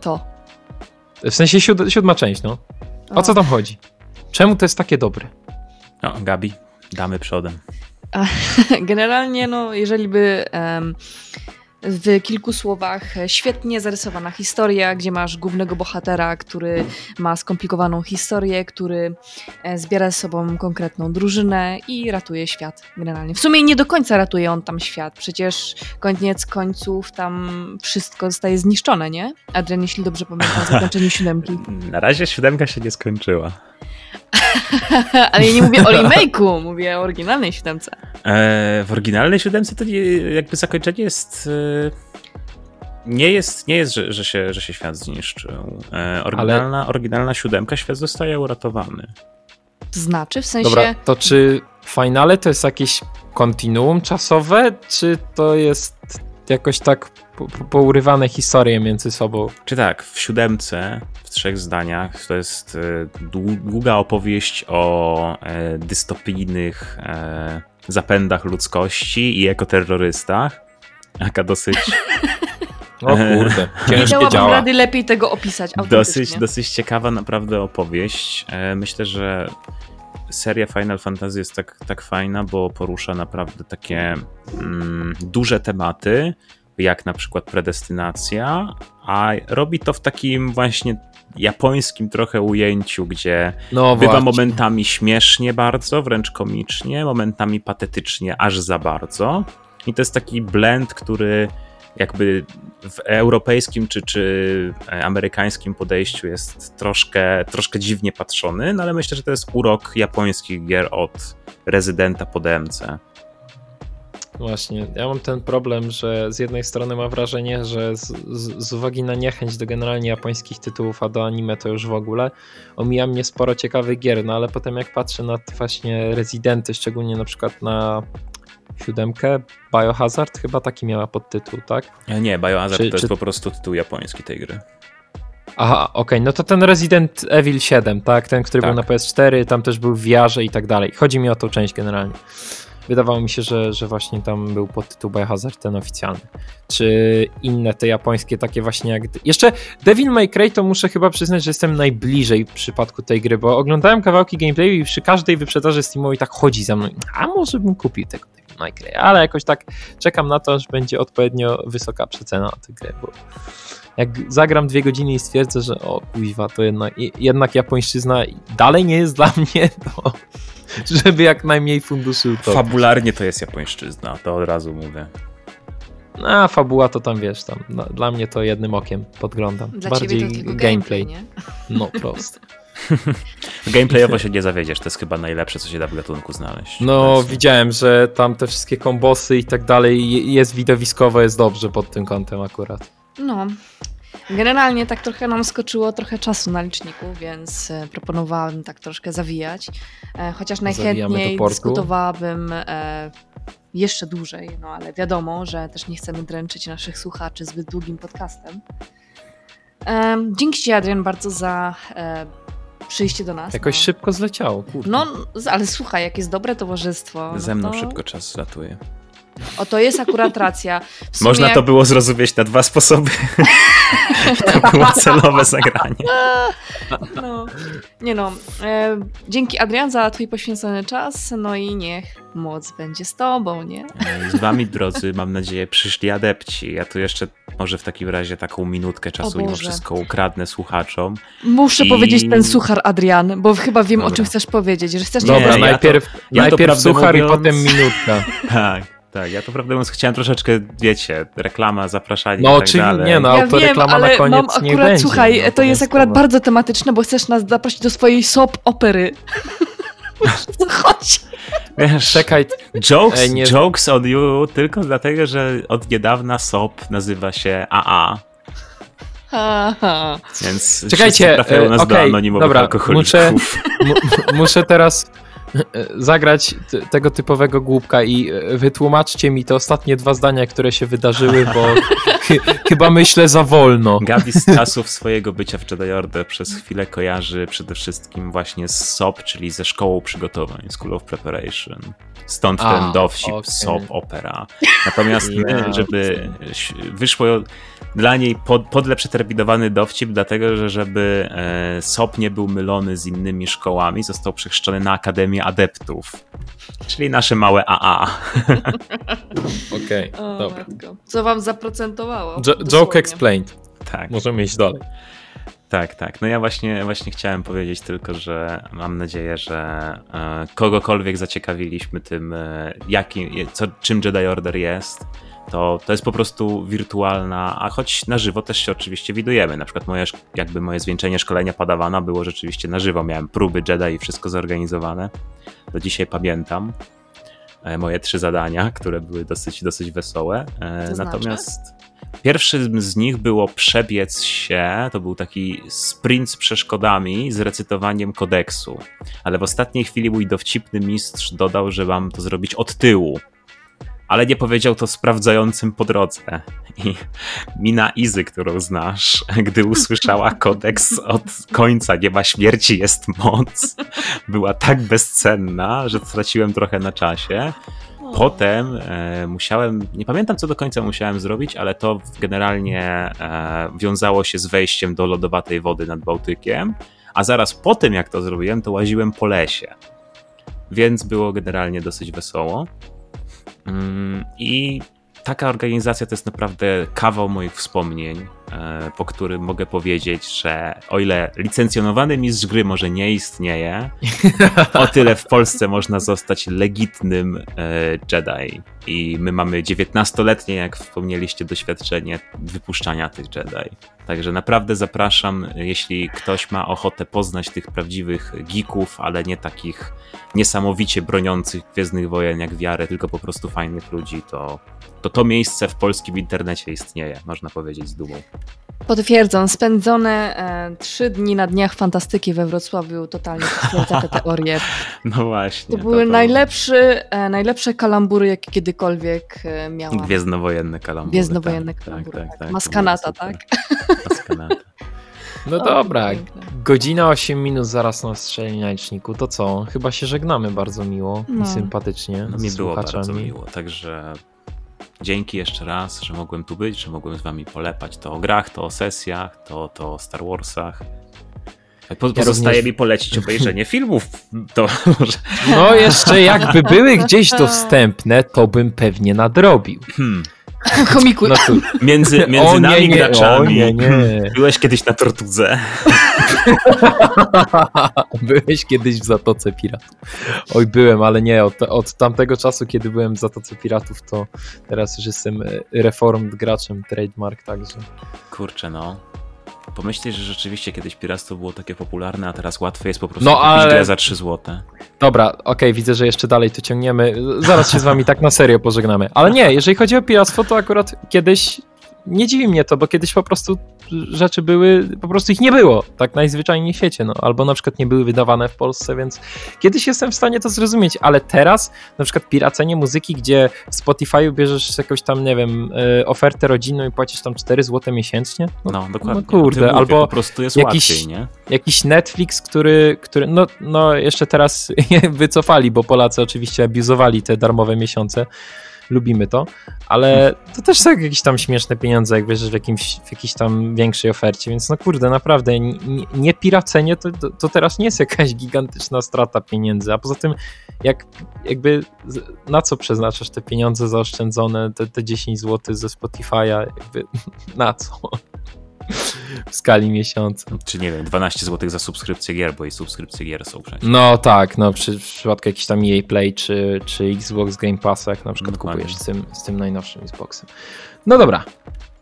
To. W sensie siód siódma część, no. O co tam chodzi? Czemu to jest takie dobre? No, Gabi, damy przodem. Generalnie, no, jeżeli by em, w kilku słowach e, świetnie zarysowana historia, gdzie masz głównego bohatera, który ma skomplikowaną historię, który e, zbiera ze sobą konkretną drużynę i ratuje świat generalnie. W sumie nie do końca ratuje on tam świat, przecież koniec końców tam wszystko zostaje zniszczone, nie? Adrian, jeśli dobrze pamiętam, zakończenie siódemki. Na razie siódemka się nie skończyła. Ale ja nie mówię o remake'u, mówię o oryginalnej siódemce. E, w oryginalnej siódemce to nie, jakby zakończenie jest... E, nie jest, nie jest że, że, się, że się świat zniszczył. E, oryginalna, oryginalna siódemka, świat zostaje uratowany. To znaczy, w sensie... Dobra, to czy finale to jest jakieś kontinuum czasowe, czy to jest jakoś tak po- po- pourywane historie między sobą? Czy tak, w siódemce, w trzech zdaniach, to jest e, dłu- długa opowieść o e, dystopijnych e, zapędach ludzkości i ekoterrorystach. Taka dosyć, O kurde, Nie ciężkie działa. rady lepiej tego opisać dosyć, dosyć ciekawa naprawdę opowieść. Myślę, że seria Final Fantasy jest tak, tak fajna, bo porusza naprawdę takie mm, duże tematy, jak na przykład predestynacja, a robi to w takim właśnie japońskim trochę ujęciu, gdzie No bywa właśnie. momentami śmiesznie bardzo, wręcz komicznie, momentami patetycznie, aż za bardzo. I to jest taki blend, który jakby w europejskim czy, czy e, amerykańskim podejściu jest troszkę, troszkę dziwnie patrzony, no ale myślę, że to jest urok japońskich gier od rezydenta po DMC. Właśnie, ja mam ten problem, że z jednej strony mam wrażenie, że z, z, z uwagi na niechęć do generalnie japońskich tytułów, a do anime to już w ogóle, omija mnie sporo ciekawych gier, no ale potem jak patrzę na te właśnie rezydenty, szczególnie na przykład na siódemkę, Biohazard chyba taki miała podtytuł, tak? E, Nie, Biohazard Czy- to jest czy- po prostu tytuł japoński tej gry. Aha, okej, no to ten Resident Evil 7, tak? Ten, który Tak. był na PS4, tam też był w VR i tak dalej. Chodzi mi o tą część generalnie. Wydawało mi się, że, że właśnie tam był podtytuł Biohazard ten oficjalny. Czy inne te japońskie takie właśnie jak... Jeszcze Devil May Cry to muszę chyba przyznać, że jestem najbliżej w przypadku tej gry, bo oglądałem kawałki gameplayu i przy każdej wyprzedaży Steamowej tak chodzi za mną. A może bym kupił tego Cry, ale jakoś tak czekam na to, aż będzie odpowiednio wysoka przecena na tę grę, bo jak zagram dwie godziny i stwierdzę, że o kuźwa, to jednak, jednak japońszczyzna dalej nie jest dla mnie, to żeby jak najmniej funduszy to. Fabularnie to jest japońszczyzna, to od razu mówię. A fabuła to tam wiesz, tam dla, dla mnie to jednym okiem podglądam. Dla Bardziej ciebie to tylko gameplay. gameplay, nie? No prosto. Gameplayowo się nie zawiedziesz, to jest chyba najlepsze, co się da w gatunku znaleźć. No, Obecnie. widziałem, że tam te wszystkie kombosy i tak dalej je- jest widowiskowo, jest dobrze pod tym kątem akurat. No. Generalnie tak trochę nam skoczyło trochę czasu na liczniku, więc e, proponowałabym tak troszkę zawijać. E, chociaż najchętniej dyskutowałabym e, jeszcze dłużej, no ale wiadomo, że też nie chcemy dręczyć naszych słuchaczy zbyt długim podcastem. Dzięki Ci, Adrian, bardzo za przyjście do nas. Jakoś no. szybko zleciało, kurde. No, ale słuchaj, jak jest dobre towarzystwo. no Ze mną to... szybko czas zlatuje. O, to jest akurat racja. Sumie Można jak- to było zrozumieć na dwa sposoby. to było celowe zagranie. No, nie no. E, dzięki Adrian za twój poświęcony czas, no i niech moc będzie z tobą, nie? Z wami, drodzy, mam nadzieję, przyszli adepci. Ja tu jeszcze może w takim razie taką minutkę czasu mimo wszystko ukradnę słuchaczom. Muszę I- powiedzieć ten suchar Adrian, bo chyba wiem o Dobra. czym chcesz powiedzieć, że chcesz Nie, Dobra, ja najpierw, ja to najpierw prawdę suchar i mówiąc- potem minutka. Tak, tak. Ja to prawdę mówiąc chciałem troszeczkę, wiecie, reklama, zapraszanie No tak oczywiście, dalej. nie no, ja wiem, autoreklama ale na koniec mam nie akurat, będzie. słuchaj, no, to jest akurat bardzo tematyczne, bo chcesz nas zaprosić do swojej soap opery. Chodzi? Wiesz, Czekaj, jokes, Ej, nie- jokes on you tylko dlatego, że od niedawna SOP nazywa się AA, Aha. więc Czekajcie, trafiają nas e, do anonimowych dobra, alkoholików. M- muszę teraz e, zagrać t- tego typowego głupka i e, wytłumaczcie mi te ostatnie dwa zdania, które się wydarzyły, bo chy- chyba myślę za wolno. Gabi z czasów swojego bycia w Jedi Order przez chwilę kojarzy przede wszystkim właśnie z SOP, czyli ze szkołą przygotowań, School of Preparation. Stąd A, ten dowcip okej. SOP opera. Natomiast żeby wyszło dla niej pod, podle przeterminowany dowcip, dlatego że żeby e, SOP nie był mylony z innymi szkołami, został przechrzczony na Akademię Adeptów. Czyli nasze małe AA. Okej, O, dobra. matko. Co wam zaprocentowało? Jo- joke explained. Tak. Możemy iść dalej. Tak, tak. No ja właśnie, właśnie chciałem powiedzieć tylko, że mam nadzieję, że e, kogokolwiek zaciekawiliśmy tym, e, jakim, co, czym Jedi Order jest. To, to jest po prostu wirtualna, a choć na żywo też się oczywiście widujemy. Na przykład moje, jakby moje zwieńczenie szkolenia padawana było rzeczywiście na żywo. Miałem próby Jedi i wszystko zorganizowane. Do dzisiaj pamiętam e, moje trzy zadania, które były dosyć, dosyć wesołe. To znaczy? Pierwszym z nich było przebiec się, to był taki sprint z przeszkodami z recytowaniem kodeksu, ale w ostatniej chwili mój dowcipny mistrz dodał, że mam to zrobić od tyłu, ale nie powiedział to sprawdzającym po drodze. I mina Izy, którą znasz, gdy usłyszała kodeks od końca nie ma śmierci, jest moc, była tak bezcenna, że straciłem trochę na czasie. Potem e, musiałem, nie pamiętam co do końca musiałem zrobić, ale to generalnie e, wiązało się z wejściem do lodowatej wody nad Bałtykiem, a zaraz po tym jak to zrobiłem, to łaziłem po lesie. Więc było generalnie dosyć wesoło. Mm, I taka organizacja to jest naprawdę kawał moich wspomnień, po którym mogę powiedzieć, że o ile licencjonowany mistrz gry może nie istnieje, o tyle w Polsce można zostać legitnym e, Jedi. I my mamy 19-letnie, jak wspomnieliście, doświadczenie wypuszczania tych Jedi. Także naprawdę zapraszam, jeśli ktoś ma ochotę poznać tych prawdziwych geeków, ale nie takich niesamowicie broniących Gwiezdnych Wojen jak wiarę, tylko po prostu fajnych ludzi, to to, to miejsce w polskim internecie istnieje, można powiedzieć z dumą. Potwierdzam, spędzone e, trzy dni na Dniach Fantastyki we Wrocławiu totalnie potwierdza te teorie. No właśnie. To były najlepszy, e, najlepsze kalambury, jakie kiedykolwiek e, miałam. Gwiezdnowojenne kalambury. Gwiezdnowojenne tak, kalambury, Tak, tak. tak, Maskanata, to super. Maskanata. No dobra, godzina 8 minut zaraz na strzeli na liczniku. To co? Chyba się żegnamy bardzo miło No. i sympatycznie No mi było bardzo miło, także dzięki jeszcze raz, że mogłem tu być, że mogłem z wami polepać to o grach, to o sesjach, to, to o Star Warsach. Po, pozostaje również- mi polecić obejrzenie filmów, to może... No jeszcze jakby były gdzieś dostępne, to bym pewnie nadrobił. Hmm. Komiku. No tu, Między, między o, nami nie, nie, graczami. O nie, nie. Byłeś kiedyś na Tortudze. Byłeś kiedyś w Zatoce Piratów. Oj, byłem, ale nie, od, od tamtego czasu, kiedy byłem w Zatoce Piratów, to teraz już jestem e, reformed graczem trademark, także. Kurczę, no. Pomyśleć, że rzeczywiście kiedyś piractwo było takie popularne, a teraz łatwe jest po prostu No, kupić ale- grę za 3 złote. Dobra, okej, widzę, że jeszcze dalej to ciągniemy. Zaraz się z wami tak na serio pożegnamy. Ale nie, jeżeli chodzi o piractwo, to akurat kiedyś nie dziwi mnie to, bo kiedyś po prostu rzeczy były, po prostu ich nie było, tak najzwyczajniej w świecie, no, albo na przykład nie były wydawane w Polsce, więc kiedyś jestem w stanie to zrozumieć, ale teraz na przykład piracenie muzyki, gdzie w Spotify'u bierzesz jakąś tam, nie wiem, y, ofertę rodzinną i płacisz tam 4 zł miesięcznie, no, No, dokładnie. no O tym kurde, mówię, albo po prostu jest jakiś- łatwiej, nie? jakiś Netflix, który, który no, no jeszcze teraz wycofali, bo Polacy oczywiście abuzowali te darmowe miesiące. Lubimy to, ale to też są jakieś tam śmieszne pieniądze, jak wiesz, w, jakimś, w jakiejś tam większej ofercie, więc no kurde, naprawdę, nie, nie piracenie to, to, to teraz nie jest jakaś gigantyczna strata pieniędzy, a poza tym jak jakby na co przeznaczasz te pieniądze zaoszczędzone, te, te 10 zł ze Spotify'a, jakby na co? W skali miesiąca. Czy nie wiem, 12 zł za subskrypcję gier, bo i subskrypcje gier są przecież. No tak, no przy, w przypadku jakiś tam EA Play czy, czy Xbox Game Pass, jak na przykład Dokładnie. kupujesz z tym, z tym najnowszym Xboxem. No dobra.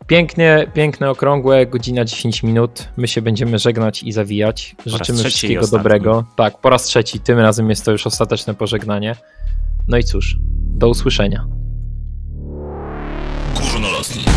Pięknie, piękne, okrągłe, godzina 10 minut. My się będziemy żegnać i zawijać. Życzymy wszystkiego dobrego. Tak, po raz trzeci. Tym razem jest to już ostateczne pożegnanie. No i cóż, do usłyszenia. Górnolotni. Najlepszy w grach